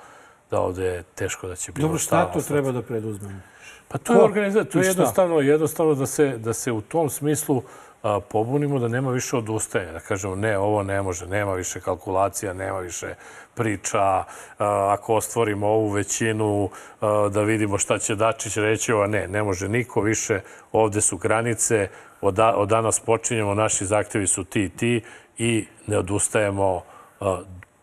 da ovde je teško da će bilo Dobro, šta šta to treba da preduzmemo? Pa to je Ko? organizacija, to je šta? jednostavno, jednostavno da se, da se u tom smislu a, pobunimo, da nema više odustajanja, da kažemo ne, ovo ne može, nema više kalkulacija, nema više priča, ako ostvorimo ovu većinu, da vidimo šta će Dačić reći, ova ne, ne može niko više, ovde su granice, od, da, od danas počinjemo, naši zahtjevi su ti i ti i ne odustajemo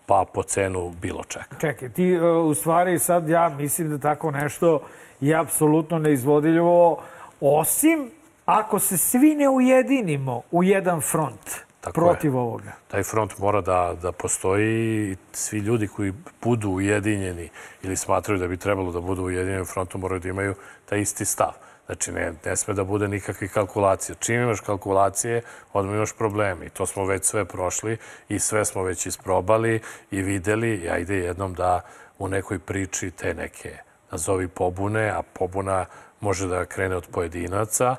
pa po cenu bilo čega. Čekaj, ti e, u stvari sad ja mislim da tako nešto je apsolutno neizvodiljivo, osim ako se svi ne ujedinimo u jedan front Tako protiv ovoga. taj front mora da, da postoji i svi ljudi koji budu ujedinjeni ili smatraju da bi trebalo da budu ujedinjeni u frontu moraju da imaju taj isti stav. Znači, ne, ne sme da bude nikakvih kalkulacija. Čim imaš kalkulacije, odmah imaš probleme. I to smo već sve prošli i sve smo već isprobali i videli. I ajde jednom da u nekoj priči te neke nazovi pobune, a pobuna može da krene od pojedinaca,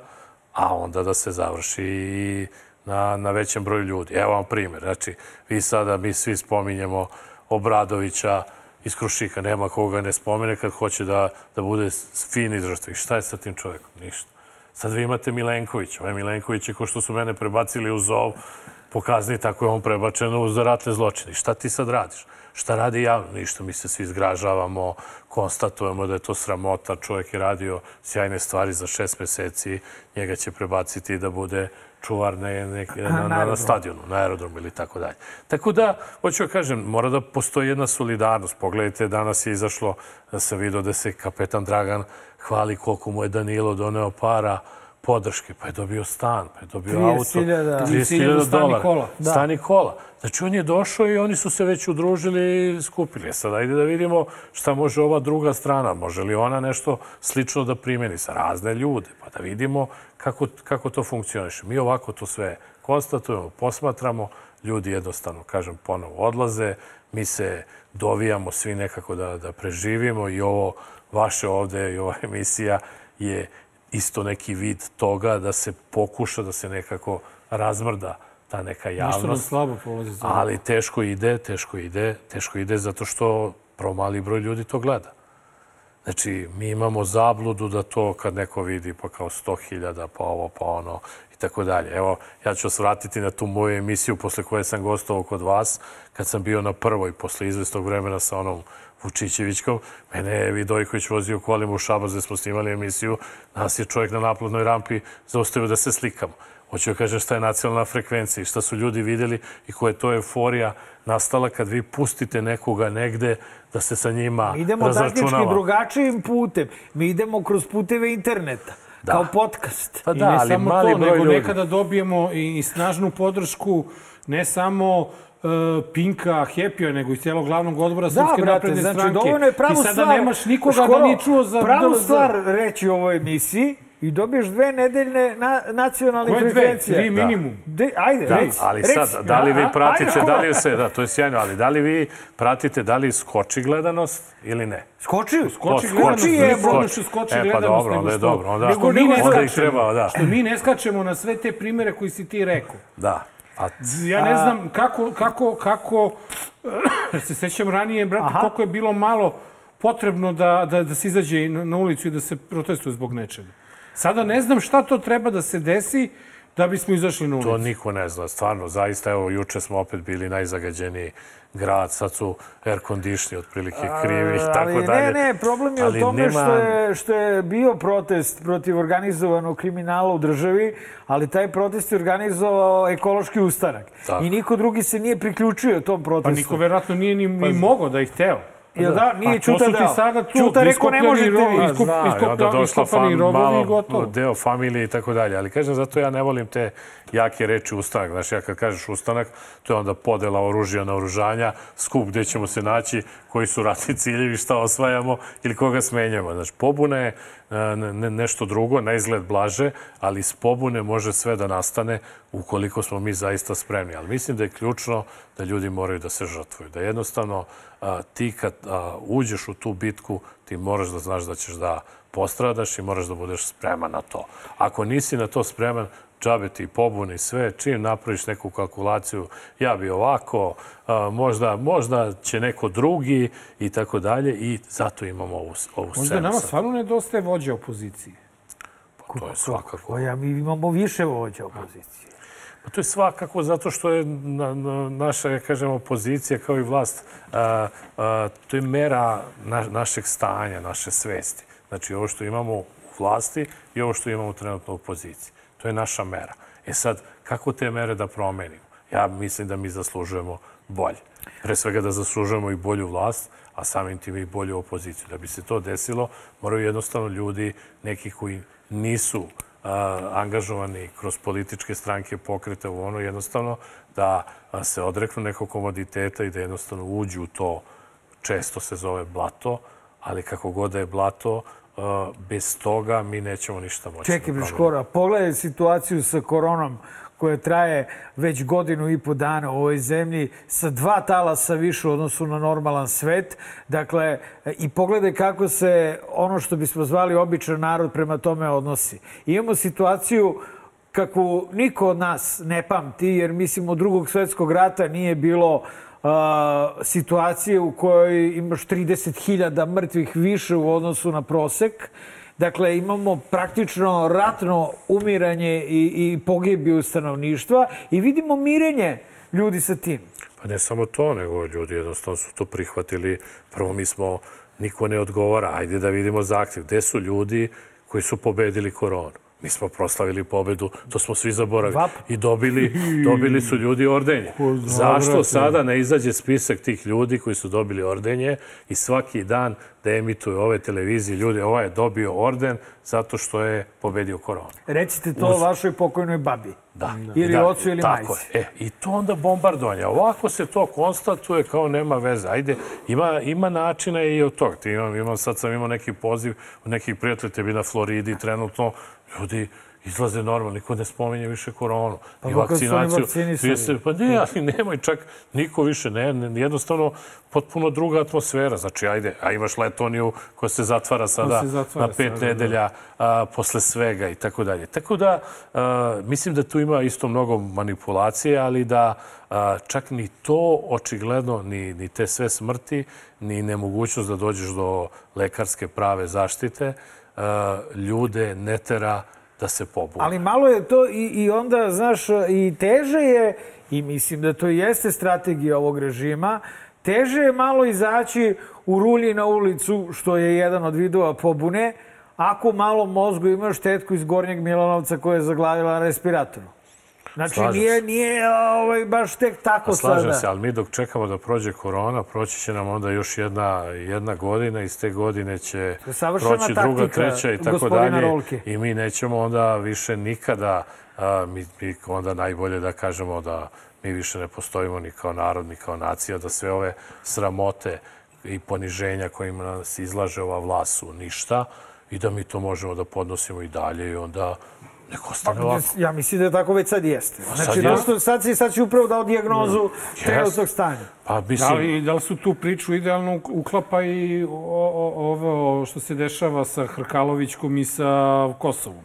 a onda da se završi i na, na većem broju ljudi. Evo vam primjer. Znači, vi sada, mi svi spominjemo Obradovića iz Krušika. Nema koga ne spomene kad hoće da, da bude fin izraštaj. Šta je sa tim čovjekom? Ništa. Sad vi imate Milenković. Ovaj Milenković je ko što su mene prebacili u zov, pokazni tako je on prebačen uz ratne zločine. Šta ti sad radiš? Šta radi javno? Ništa, mi se svi zgražavamo, konstatujemo da je to sramota, čovjek je radio sjajne stvari za šest meseci, njega će prebaciti da bude čuvar ne, na, na, na stadionu, na aerodromu ili tako dalje. Tako da, hoću da kažem, mora da postoji jedna solidarnost. Pogledajte, danas je izašlo da se vidio da se kapetan Dragan hvali koliko mu je Danilo doneo para, podrške, pa je dobio stan, pa je dobio 30 auto. 000 30.000 stan i dolara. kola. Da. Stan i kola. Znači, on je došao i oni su se već udružili i skupili. E Sad, ajde da vidimo šta može ova druga strana. Može li ona nešto slično da primjeni sa razne ljude, pa da vidimo kako, kako to funkcioniše. Mi ovako to sve konstatujemo, posmatramo, ljudi jednostavno, kažem, ponovo odlaze, mi se dovijamo svi nekako da, da preživimo i ovo vaše ovde i ova emisija je isto neki vid toga da se pokuša da se nekako razmrda ta neka Nešto nam javnost. slabo polazi za Ali teško ide, teško ide, teško ide zato što promali broj ljudi to gleda. Znači, mi imamo zabludu da to kad neko vidi pa kao 100.000, pa ovo, pa ono i tako dalje. Evo, ja ću vas vratiti na tu moju emisiju posle koje sam gostovao kod vas, kad sam bio na prvoj, posle izvestog vremena sa onom Vučićevićkom. Mene je Vidojković vozio kolima u Šabac gde smo snimali emisiju. Nas je čovjek na naplatnoj rampi zaustavio da se slikamo. Hoću da kažem šta je nacionalna frekvencija i šta su ljudi videli i koja je to euforija nastala kad vi pustite nekoga negde da se sa njima Mi idemo taktički drugačijim putem. Mi idemo kroz puteve interneta. Da. Kao podcast. Pa I da, ne ali samo mali to, broj nego ljudi. nekada dobijemo i, i snažnu podršku ne samo uh, Pinka Happy, nego i cijelog glavnog odbora Da, Srpske brate, napredne znači stranke. dovoljno je pravu Ti sada stvar. nemaš nikoga da Škoro, nije čuo za Pravu stvar reći u ovoj emisiji i dobiješ dve nedeljne na, nacionalne Koje dve? frekvencije. Tri minimum. De, ajde, Da, reci. ali reci. sad, da li vi pratite, ajde, da li se, da, to je sjajno, ali da li vi pratite, da li skoči gledanost ili ne? Skoči, Skoči O, gledanost, skoči, nije je, problem što skoči E, pa dobro, onda je što- dobro, onda- nego mi ne skačemo, da. Što mi ne skačemo na sve te primere koji si ti rekao. Da. A, Ja ne znam kako, kako, kako, se sećam ranije, brate, Aha. koliko je bilo malo potrebno da, da, da se izađe na ulicu i da se protestuje zbog nečega. Sada ne znam šta to treba da se desi da bismo izašli na ulicu. To niko ne zna, stvarno, zaista, evo, juče smo opet bili najzagađeniji grad, sad su air conditioni otprilike krivi i tako ali dalje. ne, ne, problem je Ali u tome nema- što, je, što je bio protest protiv organizovanog kriminala u državi, ali taj protest je organizovao ekološki ustanak. Tako. I niko drugi se nije priključio tom protestu. Pa niko verovatno nije ni, ni mogao da ih teo. Jel da? Nije A to Ćuta su ti dao. sada tu, Ćuta rekao, ne možete vi. iskup- Zna, i onda došla i malo gotovo. deo familije i tako dalje. Ali kažem, zato ja ne volim te jake reči ustanak. Znaš, ja kad kažeš ustanak, to je onda podela oružja na oružanja, skup gde ćemo se naći, koji su ratni ciljevi, šta osvajamo ili koga smenjamo. Znači, pobuna je e, ne- ne- nešto drugo, na izgled blaže, ali iz pobune može sve da nastane ukoliko smo mi zaista spremni. Ali mislim da je ključno da ljudi moraju da se žrtvuju. Da jednostavno a, ti kad a, uđeš u tu bitku, ti moraš da znaš da ćeš da postradaš i moraš da budeš spreman na to. Ako nisi na to spreman, džabe ti pobune i sve, čim napraviš neku kalkulaciju, ja bi ovako, možda, možda će neko drugi i tako dalje i zato imamo ovu, ovu Možda scenu. nama sad. stvarno nedostaje vođa opozicije. To je svakako. Ja, mi imamo više vođa opozicije. Pa to je svakako zato što je na, na, naša, ja kažem, opozicija kao i vlast, a, a, to je mera na, našeg stanja, naše svesti. Znači, ovo što imamo u vlasti i ovo što imamo trenutno u opoziciji. To je naša mera. E sad, kako te mere da promenimo? Ja mislim da mi zaslužujemo bolje. Pre svega da zaslužujemo i bolju vlast, a samim tim i bolju opoziciju. Da bi se to desilo, moraju jednostavno ljudi, neki koji nisu angažovani kroz političke stranke pokrete u ono, jednostavno da se odreknu nekog komoditeta i da jednostavno uđu u to, često se zove blato, ali kako god da je blato, bez toga mi nećemo ništa moći. Čekaj. Briškora, pogledaj situaciju sa koronom koja traje već godinu i po dana u ovoj zemlji sa dva talasa više u odnosu na normalan svet. Dakle, i pogledaj kako se ono što bismo zvali običan narod prema tome odnosi. Imamo situaciju kakvu niko od nas ne pamti, jer mislim od drugog svetskog rata nije bilo a, situacije u kojoj imaš 30.000 mrtvih više u odnosu na prosek. Dakle, imamo praktično ratno umiranje i, i pogibiju stanovništva i vidimo mirenje ljudi sa tim. Pa ne samo to, nego ljudi jednostavno su to prihvatili. Prvo mi smo, niko ne odgovara, ajde da vidimo zahtjev. Gde su ljudi koji su pobedili koronu? Mi smo proslavili pobedu, to smo svi zaboravili. I dobili, dobili su ljudi ordenje. Zašto sada ne izađe spisak tih ljudi koji su dobili ordenje i svaki dan da emituju ove televizije ljudi, ovaj je dobio orden zato što je pobedio koronu. Recite to Uz- vašoj pokojnoj babi. Da. Ili da, ocu ili tako majci. je. E, I to onda bombardovanje. Ovako se to konstatuje kao nema veze. Ajde, ima, ima načina i od toga. Ti imam, imam, sad sam imao neki poziv od nekih prijatelja, tebi na Floridi trenutno, ljudi izlaze normalno, niko ne spominje više koronu. Pa I su vakcinaciju. se- Pa ne, ali nemoj čak niko više, ne, ne, jednostavno potpuno druga atmosfera. Znači, ajde, a imaš Letoniju koja se zatvara sada se zatvara na pet sada, da. nedelja a, posle svega i tako dalje. Tako da, a, mislim da tu ima isto mnogo manipulacije, ali da a, čak ni to očigledno, ni, ni te sve smrti, ni nemogućnost da dođeš do lekarske prave zaštite, ljude ne tera da se pobune. Ali malo je to i, i onda, znaš, i teže je, i mislim da to jeste strategija ovog režima, teže je malo izaći u rulji na ulicu, što je jedan od vidova pobune, ako u malom mozgu imaš tetku iz Gornjeg Milanovca koja je zaglavila na respiratoru. Znači, Slažem nije, se. nije ovaj, baš tek tako Pa slažem sada. se, ali mi dok čekamo da prođe korona, proći će nam onda još jedna, jedna godina, iz te godine će savršena proći druga, treća i tako dalje. Rolke. I mi nećemo onda više nikada, a, mi, mi onda najbolje da kažemo da mi više ne postojimo ni kao narod, ni kao nacija, da sve ove sramote i poniženja kojima nas izlaže ova vlast su ništa i da mi to možemo da podnosimo i dalje i onda neko ostane lako. Ja mislim da je tako već sad jeste. Pa sad Znači, jeste. prosto sad si, sad si upravo dao dijagnozu Jeste. trenutnog stanja. Pa Da mislim, li, da li su tu priču idealno uk- uklapa i ovo što se dešava sa Hrkalovićkom i sa Kosovom?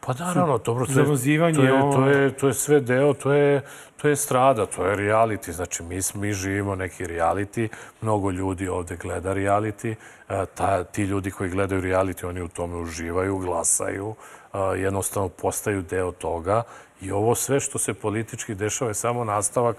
Pa naravno, dobro, to je, to, je, to, je, to je sve deo, to je, to je strada, to je reality. Znači, mi, mi živimo neki reality, mnogo ljudi ovde gleda reality, a, ta, ti ljudi koji gledaju reality, oni u tome uživaju, glasaju, jednostavno postaju deo toga. I ovo sve što se politički dešava je samo nastavak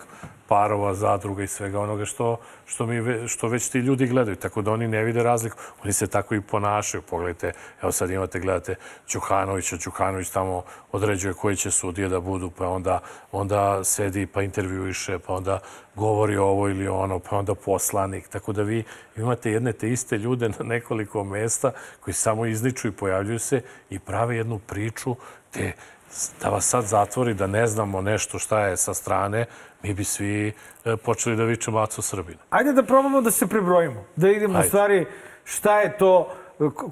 parova, zadruga i svega onoga što, što, mi, što već ti ljudi gledaju. Tako da oni ne vide razliku. Oni se tako i ponašaju. Pogledajte, evo sad imate, gledate Đukanovića. Đukanović tamo određuje koji će sudije da budu, pa onda, onda sedi pa intervjuiše, pa onda govori ovo ili ono, pa onda poslanik. Tako da vi imate jedne te iste ljude na nekoliko mesta koji samo izniču i pojavljuju se i prave jednu priču te da vas sad zatvori, da ne znamo nešto šta je sa strane, mi bi svi e, počeli da vičemo Aco Srbina. Ajde da probamo da se prebrojimo. Da idemo u Ajde. stvari šta je to,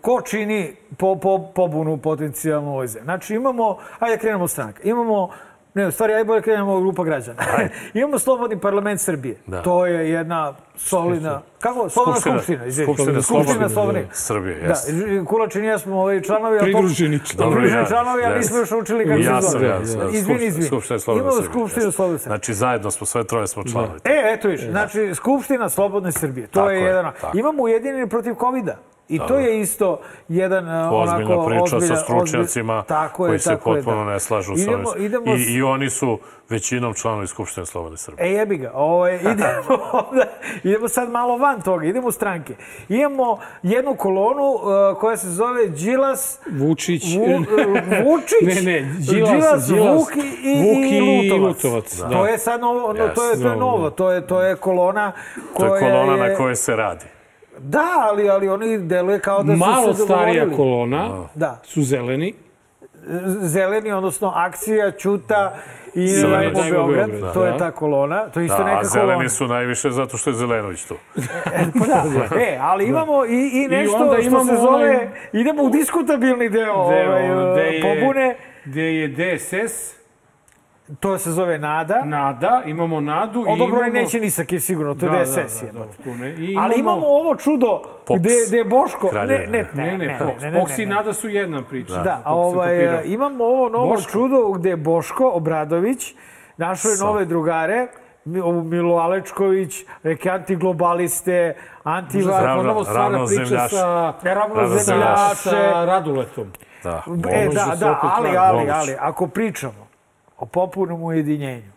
ko- čini po, po, pobunu potencijalno u ovoj zemlji. Znači imamo, ajde da krenemo od stranaka. Imamo, ne, u stvari ajde bolje krenemo od grupa građana. imamo Slobodni parlament Srbije. Da. To je jedna solidna, kako? Slobodna Skupština. skupština. Skupština skupština Slobodne. Srbije, Da, jeste. Kulačin i ja smo ovaj članovi. Pridruženi članovi. Pridruženi članovi, a nismo još učili kako ja se zove. ja sam. Izvini, izvini. Skupština Slobodne Imamo Srbije, Skupštinu jeste. Slobodne Srbije. Znači, zajedno smo, sve troje smo članovi. E, eto viš, znači Skupština Slobodne Srbije, to je je, jedan. Imamo ujedinjeni protiv kovida. I to Dobro. je isto jedan a, Ozbiljna onako priča ozbiljan- sa stručnjacima ozbilj- tako je, koji se tako je, potpuno da. ne slažu idemo, sa idemo, ovim. I, I oni su većinom članovi Skupštine Slobodne Srbije. E jebi ga, ovo je, idemo, onda, idemo sad malo van toga, idemo u stranke. Imamo jednu kolonu uh, koja se zove Đilas, Vučić. Vu, uh, Vučić, Ne, ne, Đilas, Đilas, Vuk i, i, i Lutovac. Lutovac, da. To je sad novo, no, to je, to je Yes. novo, to je, to je kolona koja To je kolona je... na kojoj se radi. Da, ali, ali oni deluje kao da su Malo se starija dogovorili. kolona Da. su zeleni. Zeleni, odnosno akcija, Ćuta i. Lepo Beograd. Beograd, To je da. ta kolona. To je isto Da, neka a zeleni kolona. su najviše zato što je Zelenović tu. Pa da. E, ali imamo i, i nešto onda što imamo se zove... onaj- Idemo u diskutabilni deo, Deo, ovaj, pobune. Gde je DSS, To se zove Nada. Nada, imamo Nadu O, i dobro, imamo... neće ni sa kim sigurno, to je Da, da, DSS. da, da, tu ne. I Ali imamo ovo čudo Pops. gde, gde je Boško... Ne, Kraljevina. ne, ne, Ne, ne, ne, Fox. ne, ne, Fox i. Nada su jedna priča. Da, a Fox se ovaj, imamo ovo novo Boško. čudo gde je Boško Obradović našao je nove drugare, Mi- ovu Milu Alečković, neke antiglobaliste, antiva... Ravno- Ponovo stvara priča ravnozemljaši. sa, Ravnozemljaše. sa Raduletom. Da, E, da, da, ali, ali, ali, ako pričamo o popunom ujedinjenju,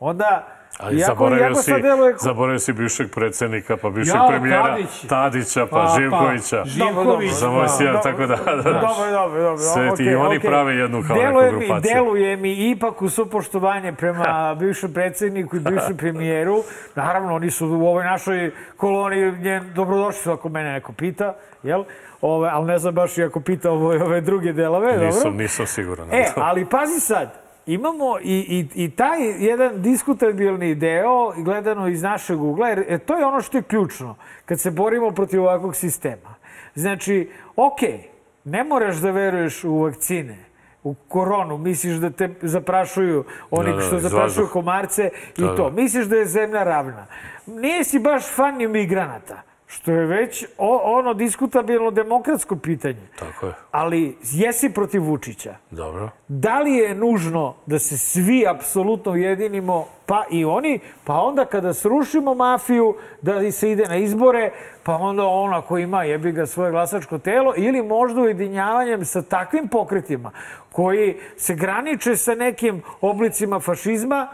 onda... Ali iako- zaboravio iako si, deluje- zaboravio si bivšeg predsjednika, pa bivšeg Ja, premijera Tadić. Tadića, pa, Pa, pa, Živkovića. Živković, Za si ja, Dobro, tako da, da, Dobro, dobro, dobro. Sve ti, okej, i oni okej. prave jednu kao neku deluje mi, grupaciju. deluje mi ipak u supoštovanje prema bivšem predsjedniku i bivšem premijeru. Naravno, oni su u ovoj našoj koloniji njen, dobrodošli su ako mene neko pita, jel? Ove, ali ne znam baš i ako pita ove, ove druge delove, dobro? Nisam, nisam siguran. E, ali pazi sad, imamo i, i, i taj jedan diskutabilni deo gledano iz našeg ugla, jer e, to je ono što je ključno kad se borimo protiv ovakvog sistema. Znači, okej, ne moraš da veruješ u vakcine, u koronu, misliš da te zaprašuju oni Da, da, što zaprašuju komarce i Da, to. da. Misliš da je zemlja ravna. Nisi baš fan ni migranata, što je već o, ono diskutabilno demokratsko pitanje. Tako je. Ali jesi protiv Vučića. Dobro. Da li je nužno da se svi apsolutno ujedinimo, pa i oni, pa onda kada srušimo mafiju, da se ide na izbore, pa onda on ako ima jebi ga svoje glasačko telo, ili možda ujedinjavanjem sa takvim pokretima koji se graniče sa nekim oblicima fašizma,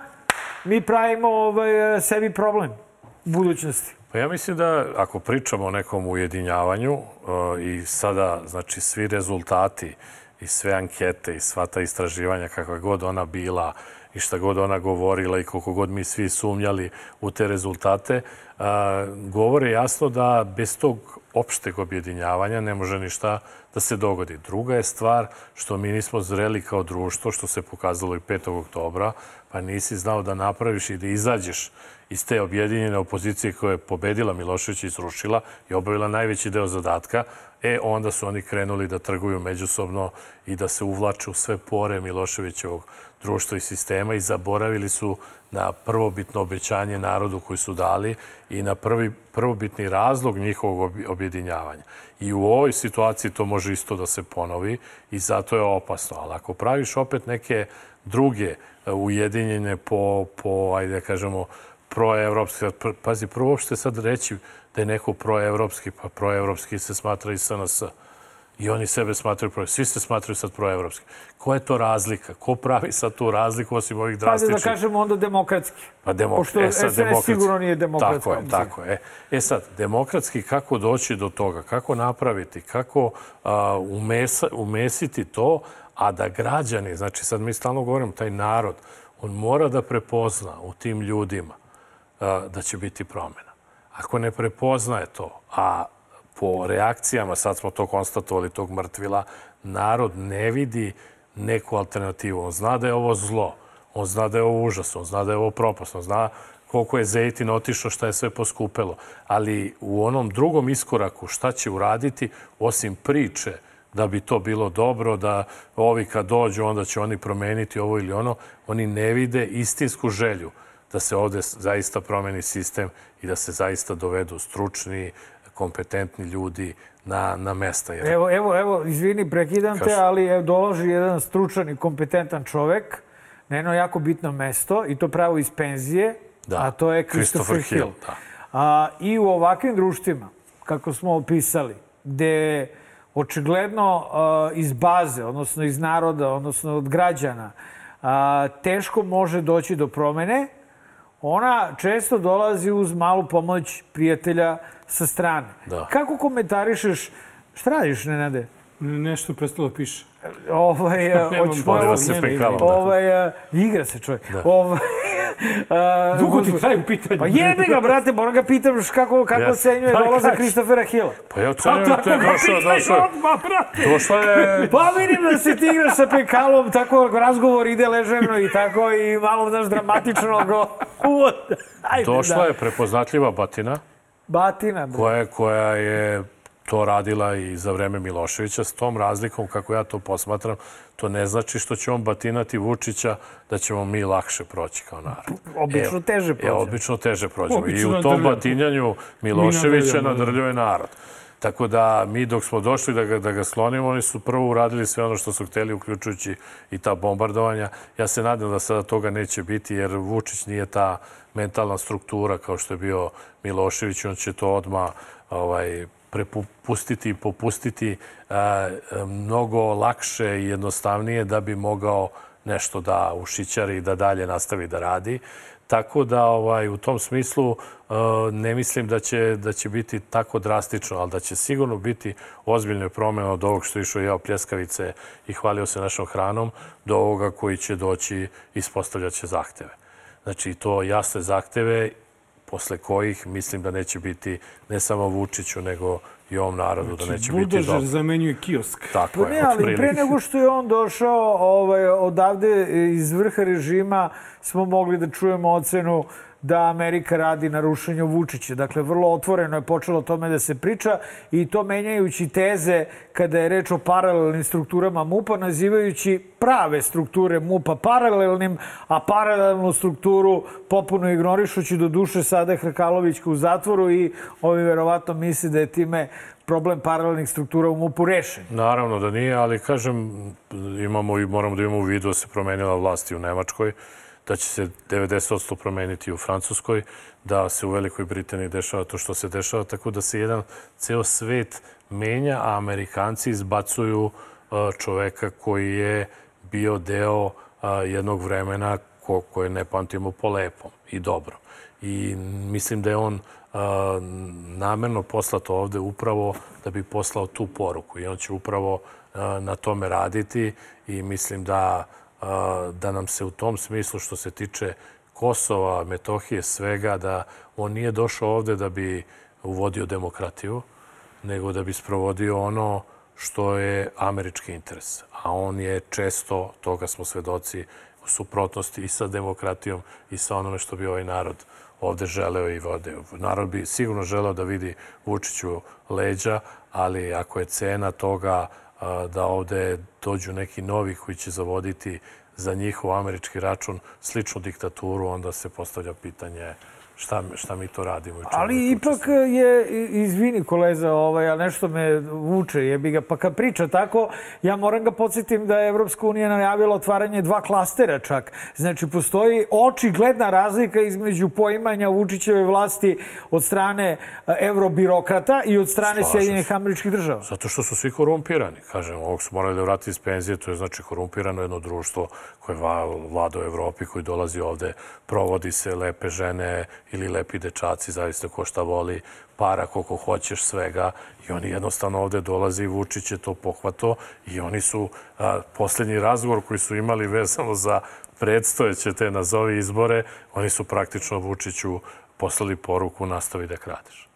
mi pravimo ovaj, sebi problem budućnosti. Pa ja mislim da ako pričamo o nekom ujedinjavanju uh, i sada, znači, svi rezultati i sve ankete i sva ta istraživanja, kakva god ona bila i šta god ona govorila i koliko god mi svi sumnjali u te rezultate, uh, govore jasno da bez tog opšteg objedinjavanja ne može ništa da se dogodi. Druga je stvar što mi nismo zreli kao društvo, što se pokazalo i 5. oktobra, pa nisi znao da napraviš i da izađeš iz te objedinjene opozicije koja je pobedila Miloševića i srušila i obavila najveći deo zadatka, e onda su oni krenuli da trguju međusobno i da se uvlače u sve pore Miloševićevog društva i sistema i zaboravili su na prvobitno obećanje narodu koji su dali i na prvi, prvobitni razlog njihovog obje- objedinjavanja. I u ovoj situaciji to može isto da se ponovi i zato je opasno. Ali ako praviš opet neke druge e, ujedinjene po, po ajde da kažemo, proevropski. Pr- Pazi, prvo uopšte sad reći da je neko proevropski, pa proevropski se smatra i SNS. I oni sebe smatraju pro... Svi se smatraju sad proevropski. Koja je to razlika? Ko pravi sad tu razliku osim ovih Pazi drastičnih? da kažemo onda demokratski. Pa demok... Pošto e, sad, SNS demokratski. sigurno nije demokratska Tako je, tako je. E sad, demokratski kako doći do toga? Kako napraviti? Kako a, umesa, umesiti to, a da građani, znači sad mi stalno govorimo, taj narod, on mora da prepozna u tim ljudima da će biti promjena. Ako ne prepoznaje to, a po reakcijama, sad smo to konstatovali, tog mrtvila, narod ne vidi neku alternativu. On zna da je ovo zlo, on zna da je ovo užas, on zna da je ovo propast, on zna koliko je Zejtin otišao, šta je sve poskupelo. Ali u onom drugom iskoraku šta će uraditi, osim priče da bi to bilo dobro, da ovi kad dođu, onda će oni promeniti ovo ili ono, oni ne vide istinsku želju da se ovde zaista promeni sistem i da se zaista dovedu stručni, kompetentni ljudi na, na mesta. Jer Evo, evo, evo, izvini, prekidam te, ali evo, dolaži jedan stručan i kompetentan čovek na jedno jako bitno mesto i to pravo iz penzije, Da. a to je Christopher, Hill. da. A, I u ovakvim društvima, kako smo opisali, gde očigledno a, iz baze, odnosno iz naroda, odnosno od građana, a, teško može doći do promene, ona često dolazi uz malu pomoć prijatelja sa strane. Da. Kako komentarišeš, šta radiš, Nenade? Nešto prestalo da piše. Ovaj, Nemam hoćeš pekalom, ne. Ovaj, a, igra se čovjek. Da. Ovaj, a, Dugo ti traju pitanje. Pa jebi ga, brate, moram ga pitam kako, kako Ja. ocenjuje Pa, dolazak kaži. Christophera Hilla. Pa ja ocenjujem da je došao, došao, Odmah, brate. došla je Pa vidim da se ti igraš sa pekalom, tako razgovor ide ležerno i tako i malo, znaš, dramatično go uvod. Ajde, Došla da. je prepoznatljiva batina Batina, bre. koja koja je to radila i za vreme Miloševića. S tom razlikom, kako ja to posmatram, to ne znači što će on batinati Vučića da ćemo mi lakše proći kao narod. Obično teže E, prođe. obično teže prođemo. I Obično u tom nadrljamo. batinjanju Miloševića nadrljamo, da. nadrljuje narod. Tako da mi dok smo došli da ga, da ga sklonimo, oni su prvo uradili sve ono što su hteli, uključujući i ta bombardovanja. Ja se nadam da sada toga neće biti, jer Vučić nije ta mentalna struktura kao što je bio Milošević. On će to odmah ovaj, prepustiti i popustiti a, mnogo lakše i jednostavnije da bi mogao nešto da ušićari i da dalje nastavi da radi. Tako da ovaj, u tom smislu uh, ne mislim da će, da će biti tako drastično, ali da će sigurno biti ozbiljne promjene od ovog što išao jeo pljeskavice i hvalio se našom hranom, do ovoga koji će doći ispostavljat će zahteve. Znači, to jasne zahteve posle kojih mislim da neće biti ne samo Vučiću, nego i ovom narodu, da neće biti Buldožer dobro. zamenjuje kiosk. Tako Pa je, ne, ali pre otprilike. nego što je on došao ovaj, odavde iz vrha režima smo mogli da čujemo ocenu da Amerika radi na rušenju Vučića. Dakle, vrlo otvoreno je počelo o tome da se priča i to menjajući teze kada je reč o paralelnim strukturama MUPA, nazivajući prave strukture MUPA paralelnim, a paralelnu strukturu popuno ignorišući do duše sada Hrkalovićka u zatvoru i ovi verovatno misle da je time problem paralelnih struktura u MUP-u rešen. Naravno da nije, ali kažem, imamo i moramo da imamo u vidu da se promenila vlast u Nemačkoj, da će se 90% promeniti u Francuskoj, da se u Velikoj Britaniji dešava to što se dešava, tako da se jedan ceo svet menja, a Amerikanci izbacuju uh, čoveka koji je bio deo uh, jednog vremena ko, koje ne pamtimo po lepom i dobro. I mislim da je on uh, namerno poslato ovde upravo da bi poslao tu poruku i on će upravo na tome raditi i mislim da, da nam se u tom smislu što se tiče Kosova, Metohije, svega, da on nije došao ovde da bi uvodio demokratiju, nego da bi sprovodio ono što je američki interes. A on je često, toga smo svedoci, u suprotnosti i sa demokratijom i sa onome što bi ovaj narod ovde želeo i vode. Narod bi sigurno želeo da vidi Vučiću leđa, ali ako je cena toga a, da ovde dođu neki novi koji će zavoditi za njihov američki račun sličnu diktaturu, onda se postavlja pitanje šta, šta mi to radimo. Ali ipak je, izvini koleza, ovaj, a nešto me vuče, jebi ga, pa kad priča tako, ja moram ga podsjetim da je Evropska unija najavila otvaranje dva klastera čak. Znači, postoji očigledna razlika između poimanja Vučićeve vlasti od strane e, evrobirokrata i od strane Sjedinjenih američkih država. Zato što su svi korumpirani. Kažem, ovog su morali da vrati iz penzije, to je znači korumpirano jedno društvo koje vlada u Evropi, koji dolazi ovde, provodi se lepe žene ili lepi dečaci, zavisno ko šta voli, para koliko hoćeš svega i oni jednostavno ovde dolaze i Vučić je to pohvato i oni su a, poslednji razgovor koji su imali vezano za predstojeće te nazovi izbore, oni su praktično Vučiću poslali poruku nastavi da kradeš.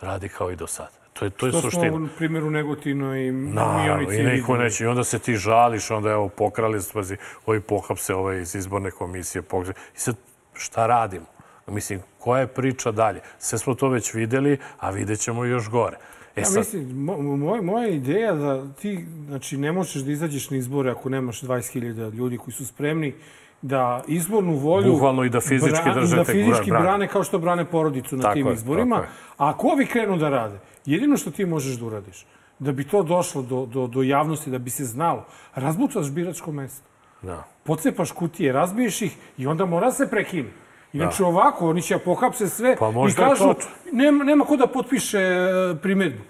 Radi kao i do sada. To je, to je To smo suština. u primjeru Negotino i Mionici i niko neće. I onda se ti žališ, onda evo pokrali, spazi, ovi pohapse ovaj iz izborne komisije. Pokrali. I sad, šta radimo? Mislim, koja je priča dalje? Sve smo to već videli, a vidjet ćemo još gore. E Ja sad, mislim, mo, moj, moja ideja da ti znači, ne možeš da izađeš na izbore ako nemaš 20.000 ljudi koji su spremni da izbornu volju... Bukvalno i da fizički držite Da fizički brane. brane kao što brane porodicu na Tako tim je, izborima. je. A ako ovi krenu da rade, jedino što ti možeš da uradiš, da bi to došlo do, do, do javnosti, da bi se znalo, razbucaš biračko mesto. da. Pocepaš kutije, razbiješ ih i onda mora se prekine. Inače Da. ovako, oni će pohapse sve Pa i možda kažu, to- nema, nema ko da potpiše e, primedbu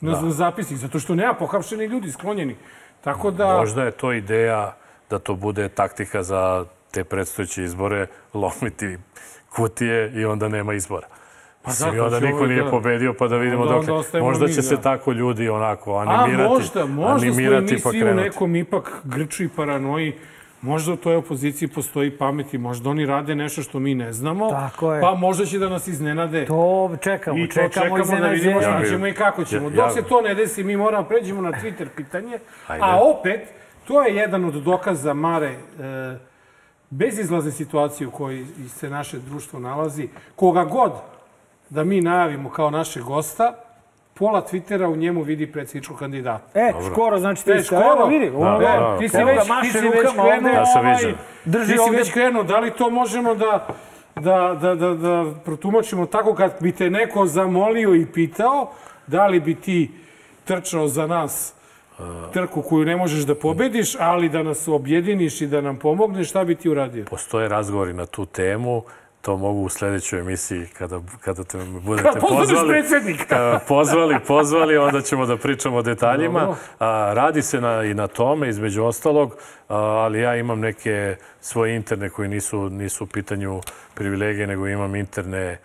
na Da. da. zapisnik, zato što nema pohapšeni ljudi sklonjeni. Tako da... Možda je to ideja da to bude taktika za te predstojeće izbore, lomiti kutije i onda nema izbora. Pa Mislim, zato onda niko ovo nije da- pobedio, pa da vidimo Onda- dok... onda Možda mi, će se da. tako ljudi onako A animirati, možda, možda smo animirati i mi pa svi u nekom ipak grču i paranoji. Možda u toj opoziciji postoji pameti, možda oni rade nešto što mi ne znamo, Tako je. pa možda će da nas iznenade. To čekamo, I to čekamo, čekamo da vidimo šta Ja ćemo i kako ćemo. Dok se to ne desi, mi moramo pređemo na Twitter pitanje. Ajde. A opet, to je jedan od dokaza Mare e, bezizlazne situacije u kojoj se naše društvo nalazi. Koga god da mi najavimo kao našeg gosta, pola Twittera u njemu vidi predsjedničkog kandidata. E, skoro, znači ti E, ste, evo vidi, Da, ono, da, ti si evo već, ti si već krenuo. Ja sam ovaj. Drži ti si već krenuo, da li to možemo da, da, da, da, da protumačimo tako kad bi te neko zamolio i pitao, da li bi ti trčao za nas trku koju ne možeš da pobediš, ali da nas objediniš i da nam pomogneš, šta bi ti uradio? Postoje razgovori na tu temu, to mogu u sledećoj emisiji kada, kada te budete Kad postaneš pozvali. Kada pozvali, pozvali, onda ćemo da pričamo o detaljima. A, radi se na, i na tome, između ostalog, a, ali ja imam neke svoje interne koji nisu, nisu u pitanju privilegije, nego imam interne e,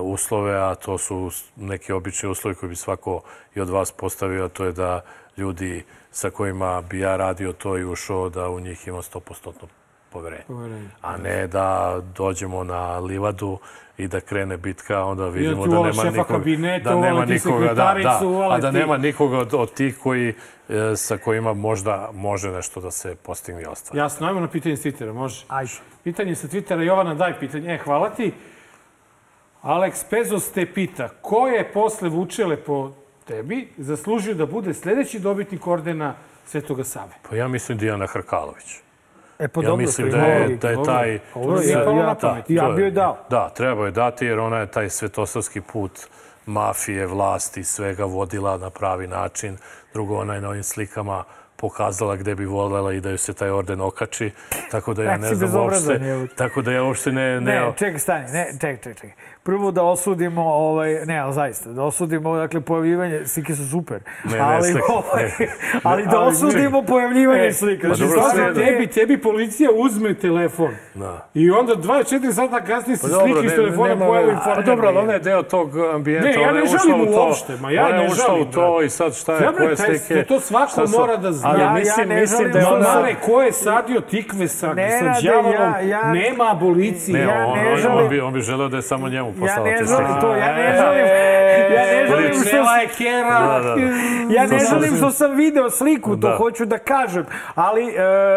uslove, a to su neki obični uslovi koji bi svako i od vas postavio, a to je da ljudi sa kojima bi ja radio to i ušao, da u njih ima 100% poverenje. Poverenje. A ne da dođemo na livadu i da krene bitka, onda vidimo da nema nikoga, kabineta, da nema nikoga, da, da, a da ti- nema nikoga od, od tih koji, e, sa kojima možda može nešto da se postigne i ostvari. Jasno, ajmo na pitanje s Twittera, može? Ajde. Pitanje sa Twittera, Jovana, daj pitanje. E, hvala ti. Alex Pezos te pita, ko je posle Vučele po tebi zaslužio da bude sledeći dobitnik ordena Svetoga Save? Pa ja mislim Dijana Hrkalović. E, pa ja dobro, mislim da je, da je taj... Ovo je je- na da, Ja bi joj dao. Da, treba je dati jer ona je taj svetosavski put mafije, vlasti, svega vodila na pravi način. Drugo, ona je na ovim slikama pokazala gde bi voljela i da ju se taj orden okači. Tako da ja Jak ne znam uopšte... Tako da ja uopšte ne... ne, Ne, čekaj, stani, ne, čekaj, čekaj, čekaj. Prvo da osudimo, ovaj, ne, ali zaista, da osudimo, dakle, pojavljivanje, slike su super, Ne, ne, ali, slike, ovaj, ne. ali da Ali, osudimo čekaj. pojavljivanje E, slika. pa Znači, dobro, nije- Tebi, tebi policija uzme telefon. Da. I onda 24 sata kasnije se Pa dobro, slike iz telefona nema- pojavi a, informer. dobro, ali ona je deo tog ambijenta. Ne, ja ona ne je ušla žalim u to, uopšte, ma ja ona je ne ušla u to i sad šta je, koje slike... to svako mora da zna. Ali Ja- ja mislim, ne mislim da je ona... Mare, ko je sadio tikve sa, Ne sa djavolom, ja- ja- nema abolicije. Ne, Ja on, ne on, želim- on, bi, on bi želeo da je samo njemu Ja poslala ne želim to, ja ne E, želim, ja ne želim što... Je kera. Da, da, da. Ja ne želim sam- što sam video sliku, to Da. hoću da kažem, ali e,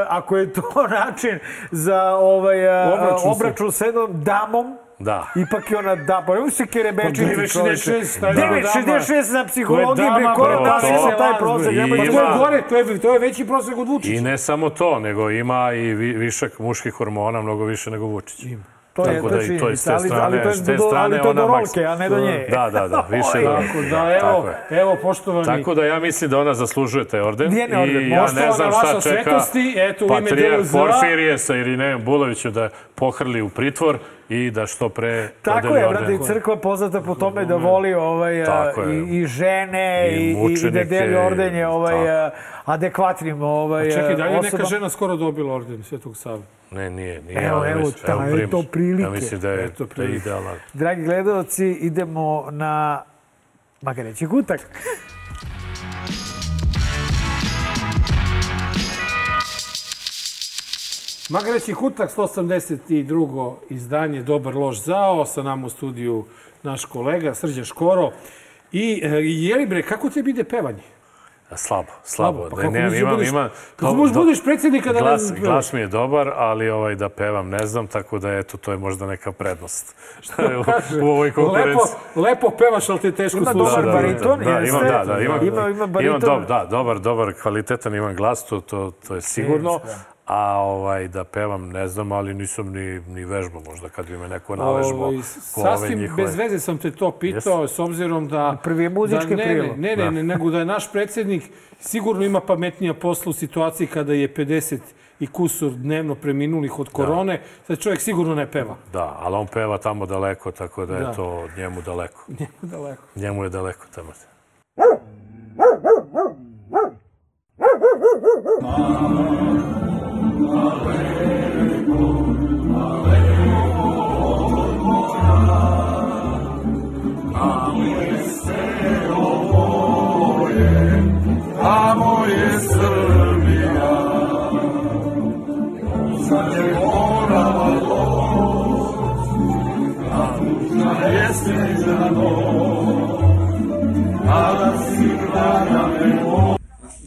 ako je to način za ovaj, e, Obračun sa- obračun s jednom damom, Da. Ipak je ona da, pa evo se kerebečiti Pa čoveče. 9,66, taj dama. 9,66 na psihologiji, bre, dama, ko je bro, napisao to- taj prosek? Pa da to je Ima- gore, to je, to je veći prosek od Vučića. I ne samo to, nego ima i vi, višak muških hormona, mnogo više nego Vučić. To je, to da i to je s te činjenica, ali, to je strane, te do, ali strane to je do rolke, a ne do nje. Da, da, da, više da. Tako da, evo, Tako je. evo, poštovani. Tako da ja mislim da ona zaslužuje taj orden. Dijene orden. I ja ne znam šta čeka svetosti, eto, u ime Patrijarh. Porfirije sa Irinejem Buloviću da pohrli u pritvor i da što pre Tako je, brate, i crkva poznata po tome da voli ovaj, a, je. i, i žene I i, i, da deli ordenje ovaj, tako. a, adekvatnim ovaj, Čekaj, da li je neka žena skoro dobila orden Svetog Save? Ne, nije, nije. Evo, evo, ta, Primus. eto prilike. Ja mislim da je, da je idealan. Dragi gledalci, idemo na Magareći kutak. Magareći kutak, 182. izdanje Dobar loš zao, sa nama u studiju naš kolega Srđan Škoro. I e, jeli bre, kako tebi ide pevanje? Slabo, slabo. Pa Da, možeš da imam, budeš- imam, kako do- možeš do- budeš predsjednika da ne glas, pevaš? glas mi je dobar, ali ovaj, da pevam ne znam, tako da eto, to je možda neka prednost. Šta je u, u ovoj Lepo, konkurenciji. lepo pevaš, ali te je teško Ima slušati. dobar bariton, da, jeste? imam, da, da, imam, Ima- ima bariton. Imam, dob, da, dobar, dobar, kvalitetan imam glas, to, to, to je sigurno. A ovaj, da pevam ne znam, ali nisam ni, ni vežbao možda kad bi me neko navežbao. Ko ove Sasvim njihove. bez veze sam te to pitao, s obzirom da... Prvi je muzički da, ne, prilog. Ne, ne, Da. ne, nego da je naš predsjednik sigurno ima pametnija posla u situaciji kada je 50 i kusur dnevno preminulih od korone, da čovjek sigurno ne peva. Da, ali on peva tamo daleko, tako da je Da. to od njemu daleko. Njemu daleko. Njemu je daleko tamo. Tamo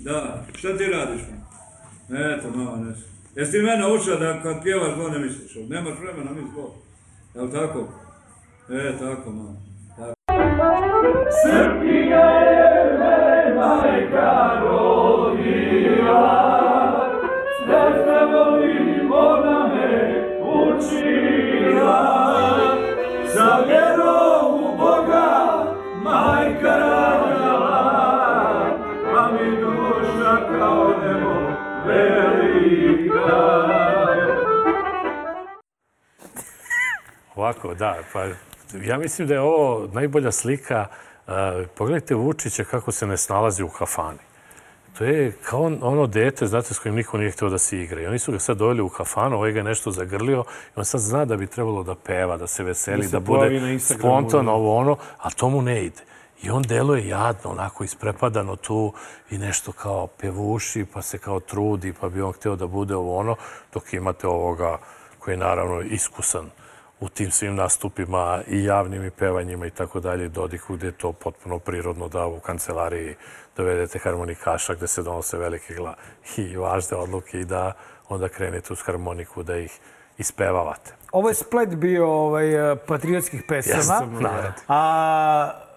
da šta ti radiš? Eto, mama, nešto. Jesi ti mene učio da kad pjevaš zlo ne misliš? Nemaš vremena mi zlo. Jel tako? E, tako, mama. Tako. Srbija Ovako, da, pa ja mislim da je ovo najbolja slika. Pogledajte Vučića kako se ne snalazi u kafani. To je kao ono dete, znate, s kojim niko nije htio da se igra. I oni su ga sad doveli u kafanu, ovaj ga je nešto zagrlio i on sad zna da bi trebalo da peva, da se veseli, Da se da, bude spontano, da. ovo ono, a to mu ne ide. I on deluje jadno, onako isprepadano tu i nešto kao pevuši, pa se kao trudi, pa bi on hteo da bude ovo ono, dok imate ovoga koji je naravno iskusan u tim svim nastupima i javnim i pevanjima i tako dalje, Dodiku gde je to potpuno prirodno da u kancelariji dovedete harmonikaša gde se donose velike gla i važne odluke i da onda krenete uz harmoniku da ih ispevavate. Ovo je splet bio ovaj, patriotskih pesama. Jeste. A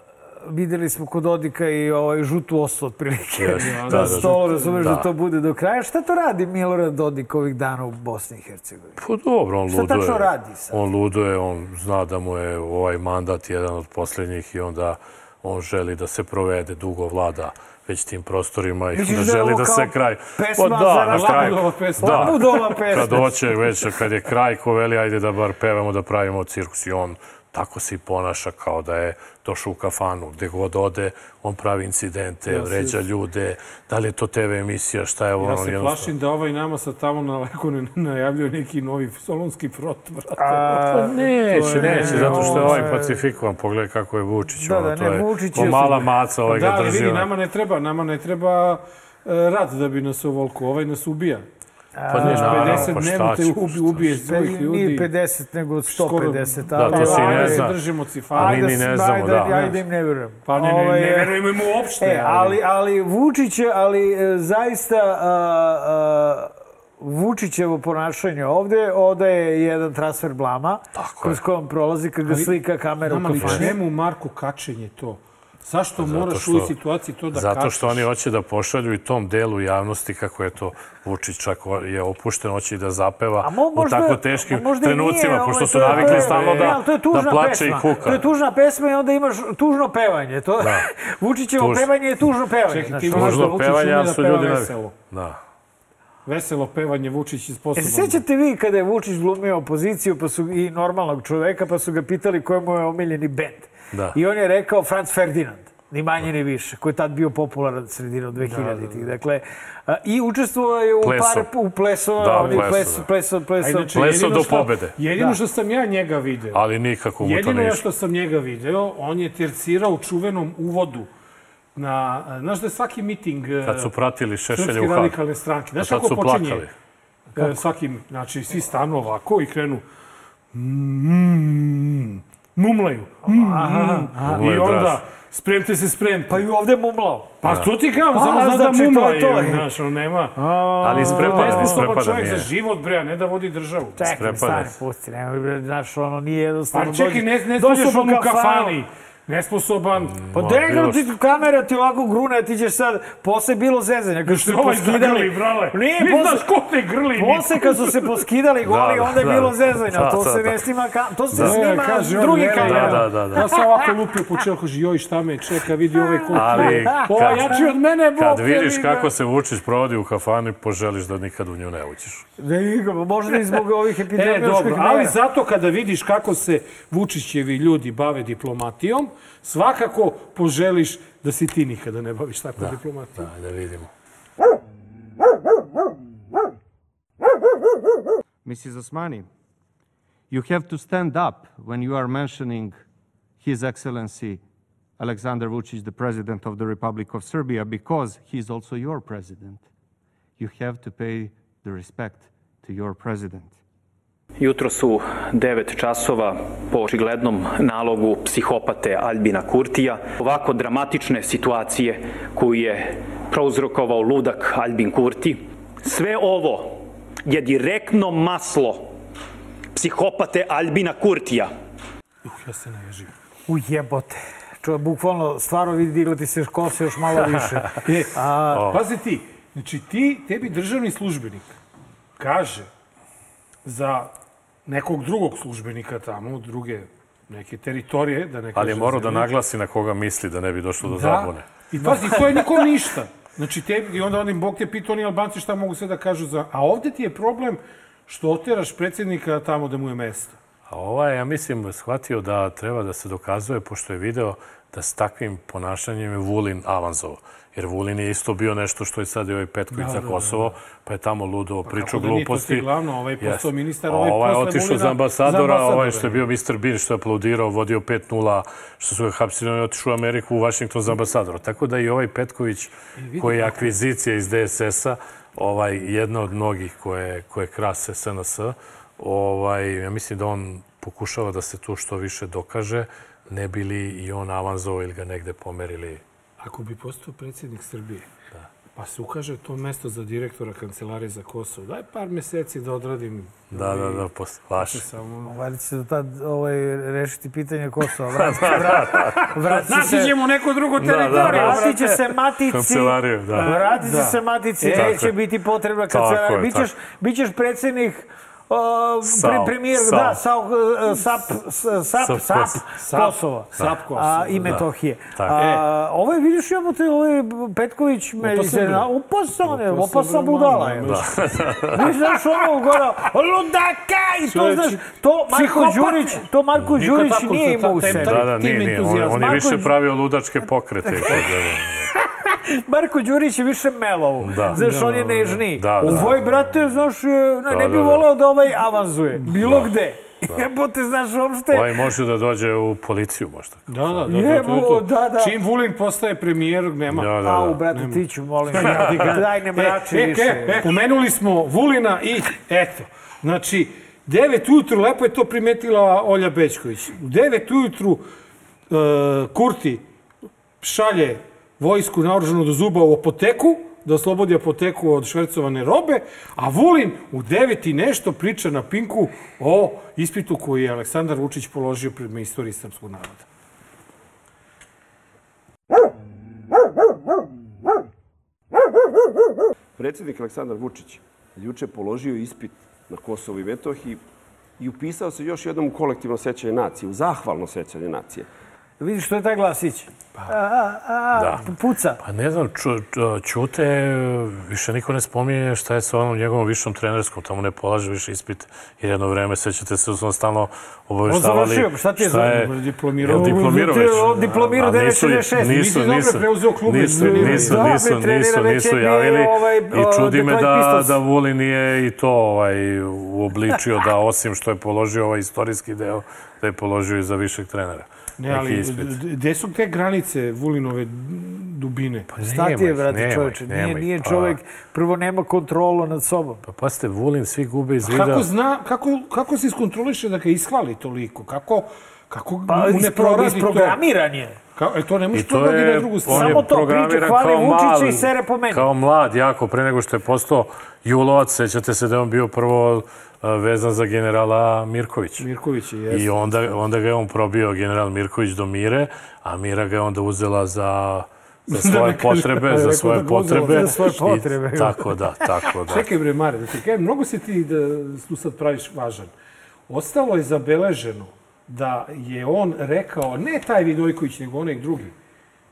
videli smo kod Dodika i ovaj žutu osu otprilike Jeste, na da, da, stolu, da. razumeš da. Da. to bude do kraja. Šta to radi Milorad Dodik ovih dana u Bosni i Hercegovini? Pa dobro, on Šta luduje. tačno radi sad? On luduje, on zna da mu je ovaj mandat jedan od posljednjih i onda on želi da se provede, dugo vlada već tim prostorima i Misliš da je želi da se kraj... pesma Pa za da, na Labudova kraju. pesma? Da, Labudova pesma. kad hoće već, kad je kraj, ko veli, ajde da bar pevamo, da pravimo cirkus i on tako se i ponaša kao da je došao u kafanu. Gde god ode, on pravi incidente, Ja se- vređa ljude. Da li je to TV emisija, šta je ovo? Ja ono, se jednostavno- plašim da ovaj nama sad tamo na leku ne najavljuje neki novi solonski front, brate. Pa neće, je- neće, zato što je ovaj pacifikovan. Pogledaj kako je Vučić. Da, ono, da, to ne, Vučić je mala maca, ovaj da, ga ali drži. vidi, ono. nama ne treba, nama ne treba e, rat da bi nas ovoliko, ovaj nas ubija. Pa ne, naravno, 50 pa šta će, ubi, ubije svojih ljudi. Nije 50, nego 150. Skoro- Da, to se i ne zna. držimo cifare. A mi ni ne znamo, da. Ajde, ajde im ne verujem. Pa ne, ne, Ovaj, ne verujemo im uopšte. E, ali, ali Vučić je, ali e, zaista a, a, Vučićevo ponašanje ovde odaje jedan transfer blama kroz kojom prolazi kad ga Ali- slika kamera u Nama li kafani. čemu Marko kačenje to? Zašto Zato moraš u što- ovoj situaciji to da Zato kačeš? što oni hoće da pošalju i tom delu javnosti kako je to Vučić čak je opušten, hoće i da zapeva A mo, u tako teškim trenucima, nije, pošto su je- navikli je- stalno da, je tužna da plače pesma. i kuka. To je tužna pesma i onda imaš tužno pevanje. To, Da. Vučićevo Tuž- pevanje je tužno pevanje. Čekaj, ti da Tužno Vučić pevanje, ume ali da su peva ljudi veselo. Da. Veselo pevanje Vučić je E, sposoban. se sjećate vi kada je Vučić glumio opoziciju pa su, i normalnog čoveka, pa su ga pitali koji mu je omiljeni bend. Da. I on je rekao Franz Ferdinand, ni manje ni više, koji je tad bio popularan sredinom 2000-ih. Dakle, a, i učestvovao je u Pleso. par u plesova, Da, oni pleso, pleso, da. pleso, pleso, inače, Pleso do što- pobede. Jedino Da. što sam ja njega video, Ali nikako mu to jedino ja što sam njega video, on je tercirao u čuvenom uvodu na, znaš da je svaki miting Kad su pratili Šešelja u Hag. radikalne stranke, znaš kako počinje? plakali. E, svaki, znači, svi stanu ovako i krenu mm, mumlaju. Mm, Aha, mm. aha. I onda, spremte se, spremte. Pa i ovde mumlao. Pa to ti kao, samo zna da znači, to je mumlaju, to. znaš, on nema. Ali isprepadan, Nesposoban isprepadan čovjek za nije. život, bre, a ne da vodi državu. Čekaj, stani, pusti, nemoj, bre, znaš, ono nije jednostavno. Pa čekaj, dođeš- ne, dođeš nesposoban u kafani. Nesposoban. Pa Ma, degra ti kamera ti ovako grune, ti ćeš sad, posle bilo zezanje, kad su se Ovaj poskidali. zagrli, brale. Nije, Ni posle, znaš ko te grli. posle kad su se poskidali goli, Da, onda je da, bilo da. zezanja, Da, to da, se da. ne snima, ka- to se Ne, snima kaže drugi ne, kamera. Da, da, da. Ja sam ovako lupio po čelu, kaže, joj, šta me čeka, vidi ovaj koliko. Ali O, kad- jači od mene, Bog. Kad vidiš kako se Vučić provodi u kafani, poželiš da nikad u nju ne uđeš. Da nikako, možda i zbog ovih E, epidemioloških dobro, ali zato kada vidiš kako se Vučićevi ljudi bave diplomatijom, svakako poželiš da si ti nikada ne baviš takvom diplomatijom. Da, da vidimo. Mrs. Osmani, you have to stand up when you are mentioning His Excellency Alexander Vucic, the President of the Republic of Serbia, because he is also your president. You have to pay the respect to your president. Jutro su 9 časova po očiglednom nalogu psihopate Albina Kurtija. Ovako dramatične situacije koju je prouzrokovao ludak Albin Kurti. Sve ovo je direktno maslo psihopate Albina Kurtija. Uh, ja se naježim. U jebote. Čovjek, bukvalno, stvarno vidi digla ti se kose još malo više. E, A, Pazi ti, znači ti, tebi državni službenik kaže za nekog drugog službenika tamo, druge neke teritorije, da ne Ali je morao da naglasi na koga misli da ne bi došlo do Da. zabune. I pazi, to je nikom ništa. Znači, tebi, i onda onim Bog te pita, oni Albanci šta mogu sve da kažu za... A ovde ti je problem što oteraš predsjednika tamo da mu je mesto. A ovaj, ja mislim, shvatio da treba da se dokazuje, pošto je video da s takvim ponašanjem je Vulin avanzovao. Jer Vulin je isto bio nešto što je sad i ovaj Petković Da, za da, Kosovo, da. pa je tamo ludo pričao kako da nije, to gluposti. ti glavno, ovaj postao Yes. ministar, ovaj ovaj posle otišao Vulina za ambasadora, za ambasadora, ovaj što je bio Mr. Bean, što je aplaudirao, vodio 5-0, što su ga hapsili, on je otišao u Ameriku, u Washington za ambasadora. Tako da i ovaj Petković, koji je kako. akvizicija iz DSS-a, ovaj, jedna od mnogih koje, koje krase SNS, ovaj, ja mislim da on pokušava da se tu što više dokaže, ne bi li i on avanzovao ili ga negde pomerili. Ako bi postao predsjednik Srbije, pa se ukaže to mesto za direktora Kancelarije za Kosovo, daj par meseci da odradim. Da, da, da, posle, vaše. Samo... Valjda će do tad ovaj, rešiti pitanje Kosova. Da, Vrati, da, vrat, da. vratit će Naći ćemo neku drugu Da, da, teritoriju. da. Vratit će se matici. Kancelariju, da. Vratit će Da. se matici, E, neće biti potrebna kancelarija. Bićeš, bićeš predsjednik uh, premijer, da, sao, uh, SAP, s- SAP, SAP SAP, Kosovo. Kosova. SAP Kosovo, A, I da. Metohije. Tako. A, ovo je, vidiš, jebote, ovo je Petković, me upasan je, Opasan opasan bre, budala je. da. Ti znaš ono gora, ludaka, i to znaš, to Marko. Đurić, to Marko Đurić nije sa imao u sebi. Da, da, nije, nije. On, on je više pravio ludačke pokrete. Marko Đurić je više melov. Da. Znaš, on je nežniji. Da, da. Ovo je, brate, znaš, e, ne, Da, ne bi da, da. voleo da ovaj avanzuje. Bilo gde. Jebote, znaš, uopšte... Ovaj može da dođe u policiju možda. Da, da, da, da, Jebo, to. da, da. Čim Vulin postaje premijer, nema. Da, da, Au, da. brate, ti ću, molim. Ja ti ga- Daj, ne mrači e, više. E, e, pomenuli smo Vulina i eto. Znači, 9 ujutru, lepo je to primetila Olja Bećković. U 9 ujutru e, Kurti šalje vojsku naoružanu do zuba u apoteku, da oslobodi apoteku od švercovane robe, a Vulin u 9 i nešto priča na Pinku o ispitu koji je Aleksandar Vučić položio prema istoriji srpskog naroda. Predsjednik Aleksandar Vučić juče položio ispit na Kosovo i Metohiji i upisao se još jednom u kolektivno sećanje nacije, u zahvalno sećanje nacije. Vidiš što je taj glasić? A, a, a, Da. puca. Pa ne znam, ču, Ćute, više niko ne spominje šta je sa onom njegovom višom trenerskom, tamo ne polaže više ispit, jer jedno vreme, sećate se, nas stalno obaveštavali. On završio, šta ti je za- diplomirao? Jel diplomirao već? diplomirao A nisu- 966. Nisu, preuzeo klub, nisu, nisu, Da, nisu, nisu, nisu javili. ovaj, I čudi me da, da Vulin nije i to ovaj, uobličio da osim što je položio ovaj istorijski deo, da je položio i za višeg trenera. Ne, ali ispit. gde su te granice Vulinove dubine? Pa Šta ti je, brate, nemoj, čoveče? Nije, nemoj, nije pa. čovjek, prvo nema kontrolu nad sobom. Pa pasite, Vulin svi gube iz vida. Kako zna, kako, kako se iskontroliše da ga ishvali toliko? Kako, kako Pa, mu ne proradi to? isprogramiran je. Kao, e, to ne I može to proradi na drugu stranu. Samo to programiran hvali Vučića i sere po meni. Kao mlad, jako, pre nego što je postao Julovac, sećate se da je on bio prvo vezan za generala Mirković. Mirković je. I onda, onda ga je on probio general Mirković do Mire, a Mira ga je onda uzela za za Da svoje ne kažem, potrebe, za da svoje potrebe. za svoje I potrebe. tako da, tako da. Čekaj bre, Mare, da ti kažem, mnogo se ti da tu sad praviš važan. Ostalo je zabeleženo da je on rekao, ne taj Vidojković, nego onaj drugi,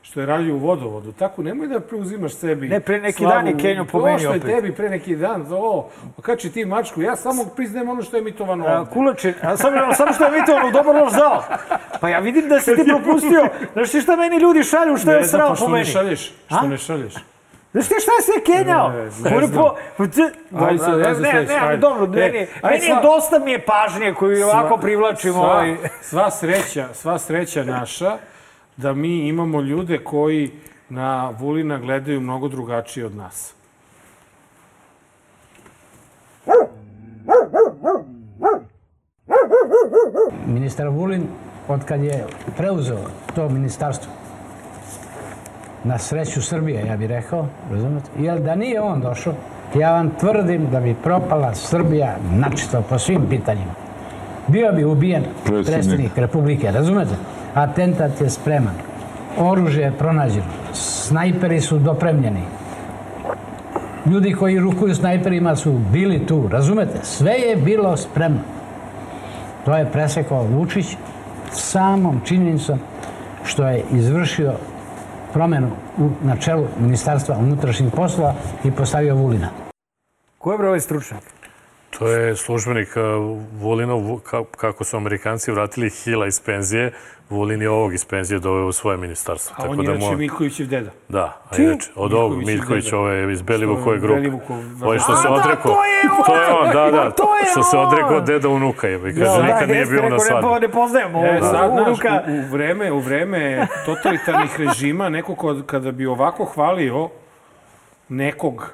što je radio u vodovodu. Tako, nemoj da preuzimaš sebi Ne, pre neki slavu. dan je Kenjo pomenio Došlo je opet. tebi pre neki dan, to, okači ti mačku, ja samo priznajem ono što je emitovano A, ovde. Kulačin, a samo, samo što je emitovano, dobro loš zao. Pa ja vidim da si ti propustio. Znaš ti šta meni ljudi šalju, što je Ne znam, srao pa po što ne meni? šalješ? Što A? ne šalješ? Znaš ti šta je sve Kenjao? Ne, ne znam. po- po- Ajde sad, ajde ne, ne, ajde. dobro, E, meni, ajde meni je dosta mi je pažnje koju ovako privlačimo. sva, Ovaj. sva sreća, sva sreća naša da mi imamo ljude koji na Vulina gledaju mnogo drugačije od nas. Ministar Vulin, od kad je preuzeo to ministarstvo, na sreću Srbije, ja bih rekao, razumete? Jer da nije on došao, ja vam tvrdim da bi propala Srbija načito po svim pitanjima. Bio bi ubijen Predsjednik. Republike, razumete? Atentat je spreman. Oružje je pronađeno. Snajperi su dopremljeni. Ljudi koji rukuju snajperima su bili tu, razumete? Sve je bilo spremno. To je presekao Vučić samom činjenicom što je izvršio promenu u, na čelu Ministarstva unutrašnjih poslova i postavio Vulina. Ko je bre ovaj stručnjak? To je službenik uh, ka- kako su Amerikanci vratili Hila iz penzije, Vulin je ovog iz penzije doveo u svoje ministarstvo. A on je inače mo- Miljkovićev deda. Da, a Čiji? inače, od ovog Miljković, deda. ove iz Što Belivukove je grupe. Belivukov- Ovaj što A, se da, odrekao. to je on! To je on, da, da. To je Što se odrekao deda unuka je. Kaže, Da, nikad nije bio na rekao, ne, svadbi. Ne poznajemo E, sad, unuka. u, u, vreme, u vreme totalitarnih režima, neko kod, kada bi ovako hvalio nekog,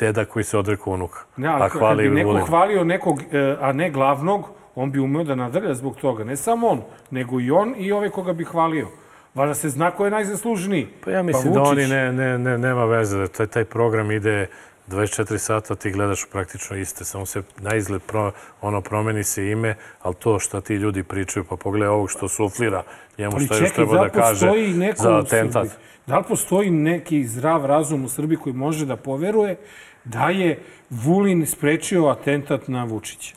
Deda koji se odrekao unuka. ne, a ali kad hvali bi neko hvalio nekog, e, a ne glavnog, on bi umeo da nadrlja zbog toga. Ne samo on, nego i on i ovaj koga bi hvalio. Valjda se zna ko je najzaslužniji. Pa ja mislim da Vučić. oni ne, ne, ne, nema veze, da taj, taj program ide 24 sata, ti gledaš praktično iste, samo se na izgled pro, ono promeni se ime, ali to što ti ljudi pričaju, pa pogledaj ovog što suflira, njemu Ali još čekaj, treba da da kaže za atentat. Da li postoji neki zdrav razum u Srbiji koji može da poveruje da je Vulin sprečio atentat na Vučića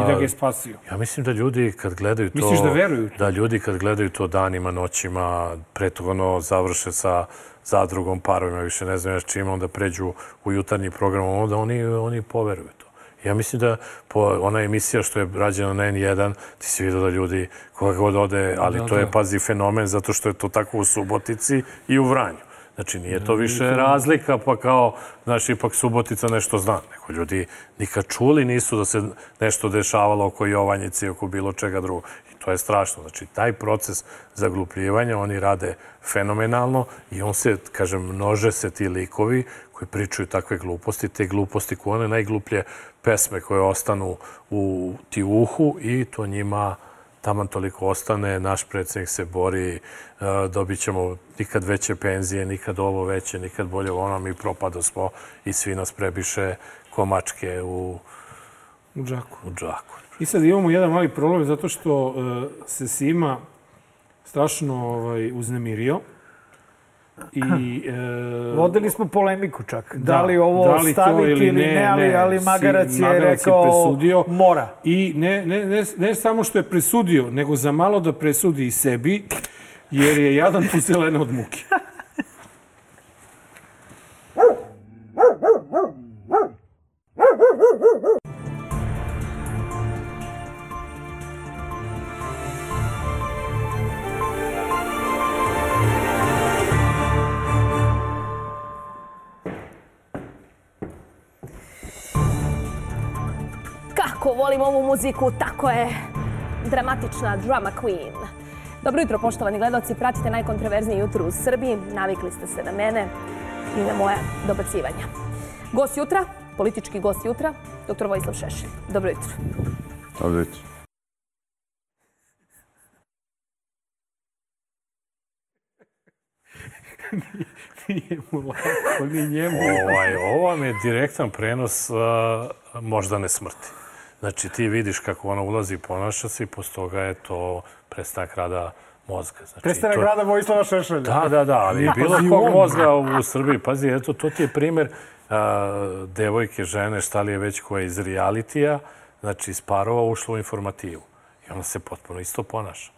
i da ga je spasio? Ja mislim da ljudi kad gledaju to... Misliš da veruju Da ljudi kad gledaju to danima, noćima, pre toga ono završe sa zadrugom, parovima, više ne znam još čime, onda pređu u jutarnji program, onda oni, oni poveruju to. Ja mislim da po ona emisija što je rađena na N1, ti si vidio da ljudi koga god ode, ali Da, to je, da. pazi, fenomen zato što je to tako u Subotici i u Vranju. Znači, nije to više razlika, pa kao, znaš, ipak Subotica nešto zna. Nego ljudi nikad čuli nisu da se nešto dešavalo oko Jovanjice oko bilo čega drugog. I to je strašno. Znači, taj proces zaglupljivanja oni rade fenomenalno i on se, kažem, množe se ti likovi koji pričaju takve gluposti, te gluposti koje one najgluplje pesme koje ostanu u ti uhu i to njima taman toliko ostane, naš predsjednik se bori, e, dobit ćemo nikad veće penzije, nikad ovo veće, nikad bolje ono, mi propado smo i svi nas prebiše komačke u, U džaku. u džaku. I sad imamo jedan mali problem zato što uh, se Sima strašno ovaj, uznemirio. I, uh, Vodili smo polemiku čak. Da, Da, li ovo da li staviti ili ne, ne, ali, ne. ali Si- Magarac je Magarac je rekao presudio. mora. I ne, ne, ne, ne samo što je presudio, nego za malo da presudi i sebi, jer je jadan puzelena od muke. Volim ovu muziku, tako je dramatična drama queen. Dobro jutro, poštovani gledoci, pratite najkontroverznije jutro u Srbiji. Navikli ste se na mene i na moje dobacivanja. Gost jutra, politički gost jutra, dr. Vojislav Šešelj. Dobro jutro. Dobro jutro. Nije mu lako, ni njemu. Ovaj, ovo vam je direktan prenos uh, moždane smrti. Znači, ti vidiš kako ona ulazi i ponaša se i posle toga je to prestanak rada mozga. Znači, Prestanak to- rada Vojislava Šešelja. Da, da, da, ali Ja, bilo kog mozga u Srbiji. Pazi, eto, to ti je primer a, devojke, žene, šta li je već koja je iz realitija, znači iz parova ušla u informativu. I ona se potpuno isto ponaša.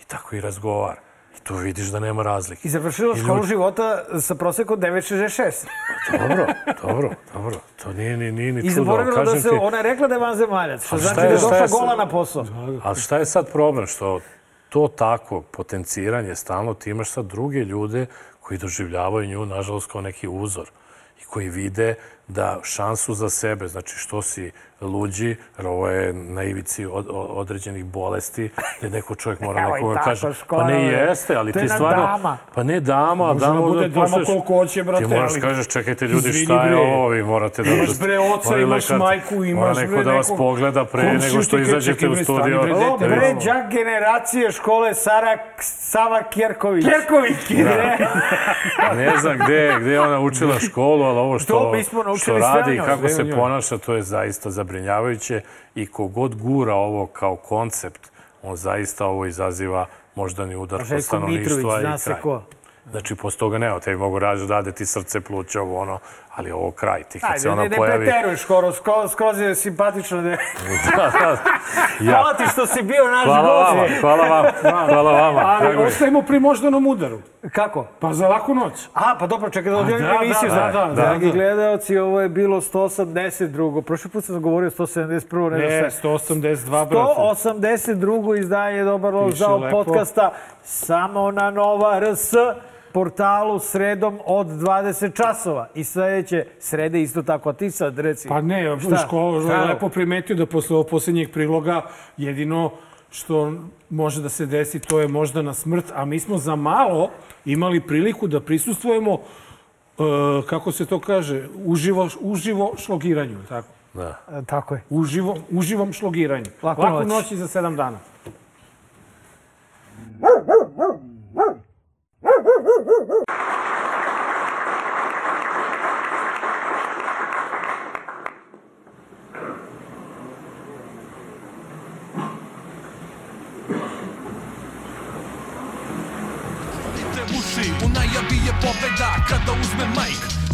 I tako i razgovara. I tu vidiš da nema razlike. I završila I školu ljudi- života sa prosekom 9,66. Dobro, dobro, dobro. To nije ni, nije ni I čudo. zaboravila da se, ti- ona je rekla da je vanzemaljac, što znači šta da je došla sad- gola na posao. Ali šta je sad problem? Što to tako potenciranje stalno, ti imaš sad druge ljude koji doživljavaju nju, nažalost, kao neki uzor i koji vide da šansu za sebe, znači što si luđi, jer ovo je na ivici od, od- određenih bolesti, gde neko čovjek mora Evo tako, kaže, pa ne jeste, ali To ti stvarno... dama. Pa ne dama, Može dama da bude dama pošleš- koliko hoće, brate, Ti moraš ali- kažeš, čekajte ljudi, Izvini, šta je ovo, vi morate da... Imaš, bre, oca, Mora imaš majku, mora imaš, neko bre, da vas pogleda pre nego što izađete u studio. bre, O, dete, bre, đak generacije škole Sara, Sava Kjerković. Kjerković. Ne znam gde, gde je ona učila školu, ali ovo To što, mi smo naučili što radi i kako se ponaša, to je zaista zabrinjavajuće i kogod gura ovo kao koncept, on zaista ovo izaziva moždani udar po Željko stanovništva Mitrović, i zna se kraj. ko. Znači, posle toga nema, tebi mogu raditi, dade ti srce, pluća, ovo ono, ali ovo kraj, ti kad se Ajde, ona ne, ne pojavi... preteruješ, skoro, skroz, skroz je simpatično. Da... Da, da. Ja. Hvala ti što si bio naš Hvala gost. vama, hvala vama, hvala vama. Ali ostajemo pri moždanom udaru. Kako? Pa za laku noć. A, pa dobro, čekaj da odjavim da, da, emisiju. da, znači. da, da, Dragi da. gledalci, ovo je bilo 182. Prošli put sam govorio 171. Ne, Ne, znam šta. 182, brate. 182. izdanje Dobar Lov žao podcasta samo na Nova RS portalu sredom od 20 časova. I sledeće srede isto tako. A ti sad reci. Pa ne, Šta? Ško Šta? je lepo primetio da posle ovog posljednjeg priloga jedino što može da se desi to je možda na smrt, a mi smo za malo imali priliku da prisustvujemo e, kako se to kaže, uživo, uživo šlogiranju, tako? Da. E, Tako je. Uživo, uživom šlogiranju. Laku Laku noć. noć i za sedam dana. Uši, u najavi je pobeda kada uzme majk